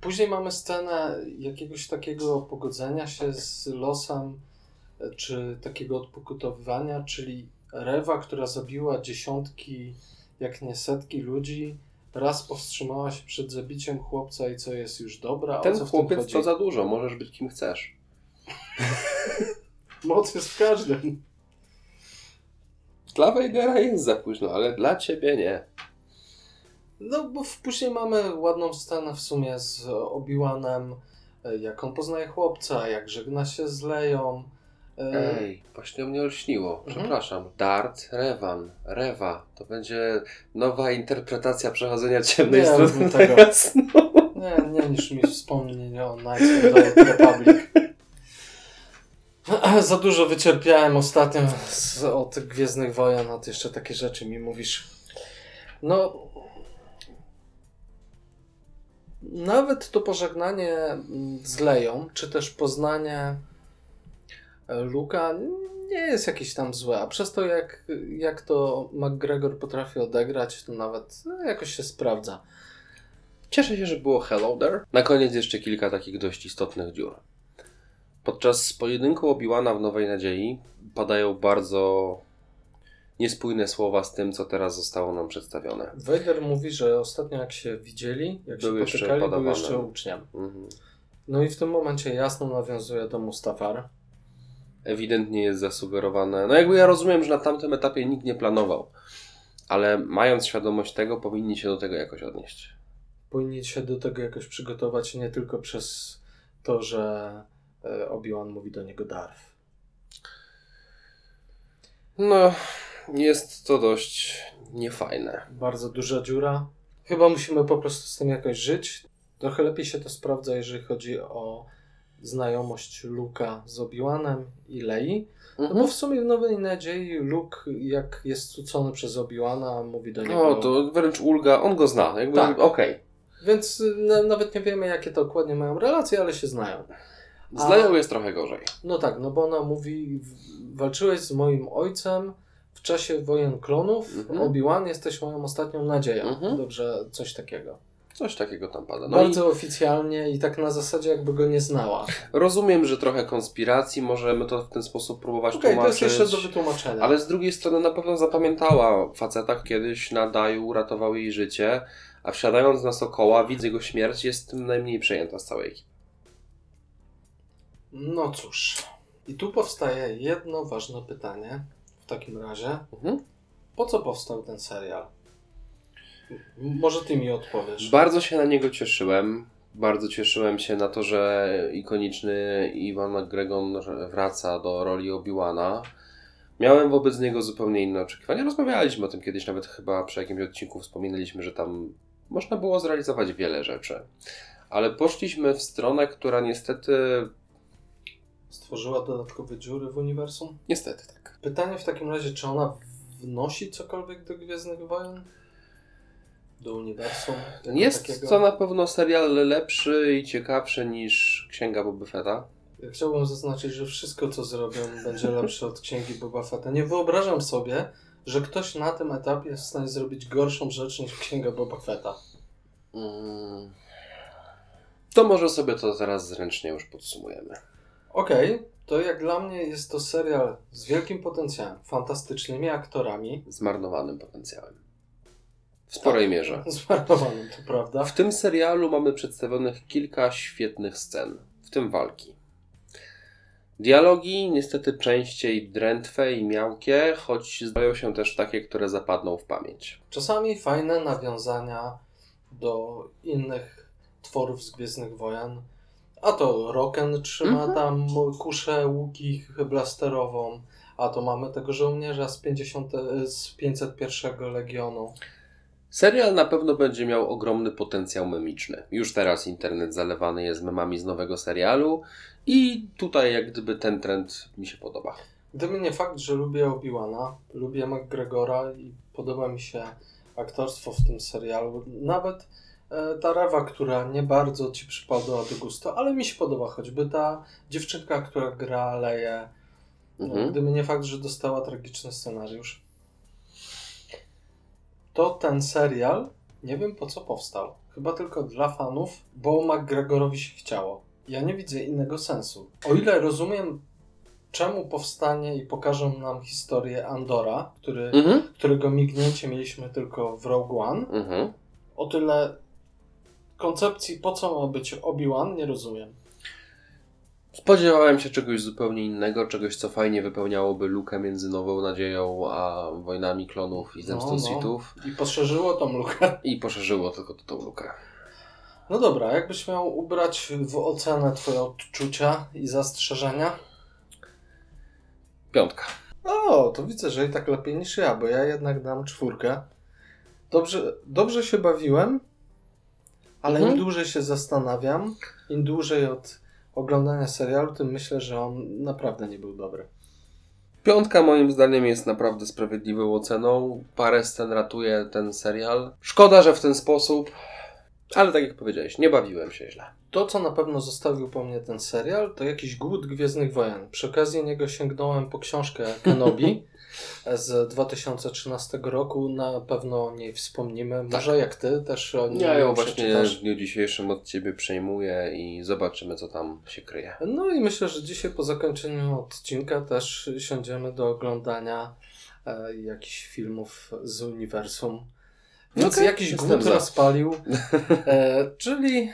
później mamy scenę jakiegoś takiego pogodzenia się z losem, czy takiego odpokutowywania, czyli Rewa, która zabiła dziesiątki, jak nie setki ludzi, raz powstrzymała się przed zabiciem chłopca i co jest już dobra. Ten co chłopiec to za dużo, możesz być kim chcesz. Moc jest w każdym. Dla Vadera jest za późno, ale dla ciebie nie. No, bo później mamy ładną scenę w sumie z Obi-Wanem, jak on poznaje chłopca, jak żegna się z Leją. Ej, właśnie mnie olśniło. Mhm. Przepraszam. Dart Revan. Rewa. To będzie nowa interpretacja przechodzenia ciemnej Nie strony tego. Nie, nie niż mi wspomnień o Knights of the Republic. Za dużo wycierpiałem ostatnio z, od Gwiezdnych Wojen, a ty jeszcze takie rzeczy mi mówisz. No... Nawet to pożegnanie z Leją, czy też poznanie Luka nie jest jakieś tam złe, a przez to jak, jak to McGregor potrafi odegrać, to nawet no, jakoś się sprawdza. Cieszę się, że było Hello There. Na koniec jeszcze kilka takich dość istotnych dziur. Podczas pojedynku Obi-Wana w Nowej Nadziei padają bardzo niespójne słowa z tym, co teraz zostało nam przedstawione. Vader mówi, że ostatnio jak się widzieli, jak Był się jeszcze potykali, był padawanem. jeszcze uczniem. Mhm. No i w tym momencie jasno nawiązuje do Mustafar. Ewidentnie jest zasugerowane. No jakby ja rozumiem, że na tamtym etapie nikt nie planował, ale mając świadomość tego, powinni się do tego jakoś odnieść. Powinni się do tego jakoś przygotować, nie tylko przez to, że e, Obi-Wan mówi do niego Darth. No, jest to dość niefajne. Bardzo duża dziura. Chyba musimy po prostu z tym jakoś żyć. Trochę lepiej się to sprawdza, jeżeli chodzi o znajomość Luka z Obi-Wanem i Lei. No Mhm. bo w sumie w Nowej Nadziei Luke, jak jest cucony przez Obi-Wana, mówi do niego... No, to wręcz ulga, on go zna, jakby Tak. okej. Więc y, na, nawet nie wiemy, jakie to dokładnie mają relacje, ale się znają. Z Leją jest trochę gorzej. No tak, no bo ona mówi, walczyłeś z moim ojcem w czasie wojen klonów, Mhm. Obi-Wan jesteś moją ostatnią nadzieją. Mhm. Dobrze, coś takiego. Coś takiego tam pada. No Bardzo oficjalnie i tak na zasadzie, jakby go nie znała. i rozumiem, że trochę konspiracji, możemy to w ten sposób próbować to tłumaczyć. jest jeszcze do wytłumaczenia. Ale z drugiej strony na pewno zapamiętała faceta, kiedyś na Daju uratował jej życie, a wsiadając na Sokoła, widz jego śmierć, jest tym najmniej przejęta z całej ekipy. No cóż. I tu powstaje jedno ważne pytanie w takim razie. Mhm. Po co powstał ten serial? Może ty mi odpowiesz. Bardzo się na niego cieszyłem. Bardzo cieszyłem się na to, że ikoniczny Iwan McGregor wraca do roli Obi-Wana. Miałem wobec niego zupełnie inne oczekiwania. Rozmawialiśmy o tym kiedyś, nawet chyba przy jakimś odcinku wspominaliśmy, że tam można było zrealizować wiele rzeczy. Ale poszliśmy w stronę, która niestety. Stworzyła dodatkowe dziury w uniwersum? Niestety tak. Pytanie w takim razie, czy ona wnosi cokolwiek do Gwiezdnych Wojen? Do uniwersum? Jest takiego? to na pewno serial lepszy i ciekawszy niż Księga Boba Fetta. Ja Chciałbym zaznaczyć, że wszystko co zrobią będzie lepsze od Księgi Boba Fetta. Nie wyobrażam sobie, że ktoś na tym etapie jest w stanie zrobić gorszą rzecz niż Księga Boba Fetta. Mm. To może sobie to teraz zręcznie już podsumujemy. Okej, to jak dla mnie jest to serial z wielkim potencjałem, fantastycznymi aktorami, Zmarnowanym potencjałem. W sporej mierze. zmarnowanym, to prawda. W tym serialu mamy przedstawionych kilka świetnych scen, w tym walki. Dialogi niestety częściej drętwe i miałkie, choć zdają się też takie, które zapadną w pamięć. Czasami fajne nawiązania do innych tworów z Gwiezdnych Wojen. A to Roken trzyma Mhm. tam kuszę łuki blasterową, a to mamy tego żołnierza z, 50, z 501 Legionu. Serial na pewno będzie miał ogromny potencjał memiczny. Już teraz internet zalewany jest memami z nowego serialu i tutaj jak gdyby ten trend mi się podoba. Gdyby nie fakt, że lubię Obi-Wana, lubię McGregora i podoba mi się aktorstwo w tym serialu, nawet e, ta Rewa, która nie bardzo ci przypadła do gustu, ale mi się podoba, choćby ta dziewczynka, która gra Leję, Mhm. gdyby nie fakt, że dostała tragiczny scenariusz, to ten serial Nie wiem po co powstał. Chyba tylko dla fanów, bo McGregorowi się chciało. Ja nie widzę innego sensu. O ile rozumiem, czemu powstanie i pokażą nam historię Andora, który, Mhm. którego mignięcie mieliśmy tylko w Rogue One, Mhm. o tyle koncepcji po co ma być Obi-Wan nie rozumiem. Spodziewałem się czegoś zupełnie innego, czegoś co fajnie wypełniałoby lukę między Nową Nadzieją a Wojnami Klonów i Zemstą No, no. Sithów I poszerzyło tą lukę. i poszerzyło tylko tą lukę. No dobra, jakbyś miał ubrać w ocenę twoje odczucia i zastrzeżenia? Piątka. O, to widzę, że i tak lepiej niż ja, bo ja jednak dam czwórkę. Dobrze, dobrze się bawiłem, ale Mhm. im dłużej się zastanawiam, im dłużej od oglądania serialu, tym myślę, że on naprawdę nie był dobry. Piątka moim zdaniem jest naprawdę sprawiedliwą oceną. Parę scen ratuje ten serial. Szkoda, że w ten sposób, ale tak jak powiedziałeś, nie bawiłem się źle. To, co na pewno zostawił po mnie ten serial, to jakiś głód Gwiezdnych Wojen. Przy okazji niego sięgnąłem po książkę Kenobi z 2013 roku. Na pewno o niej wspomnimy. Może jak ty też o niej Ja ją właśnie w dniu dzisiejszym od Ciebie przejmuję i zobaczymy, co tam się kryje. No i myślę, że dzisiaj po zakończeniu odcinka też siądziemy do oglądania e, jakichś filmów z uniwersum. Więc Okej, jakiś głód rozpalił. E, czyli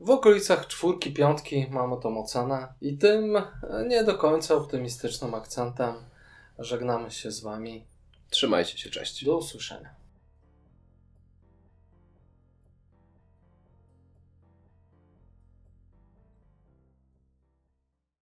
w okolicach czwórki, piątki mamy tą ocenę. I tym e, nie do końca optymistycznym akcentem żegnamy się z Wami. Trzymajcie się, cześć. Do usłyszenia.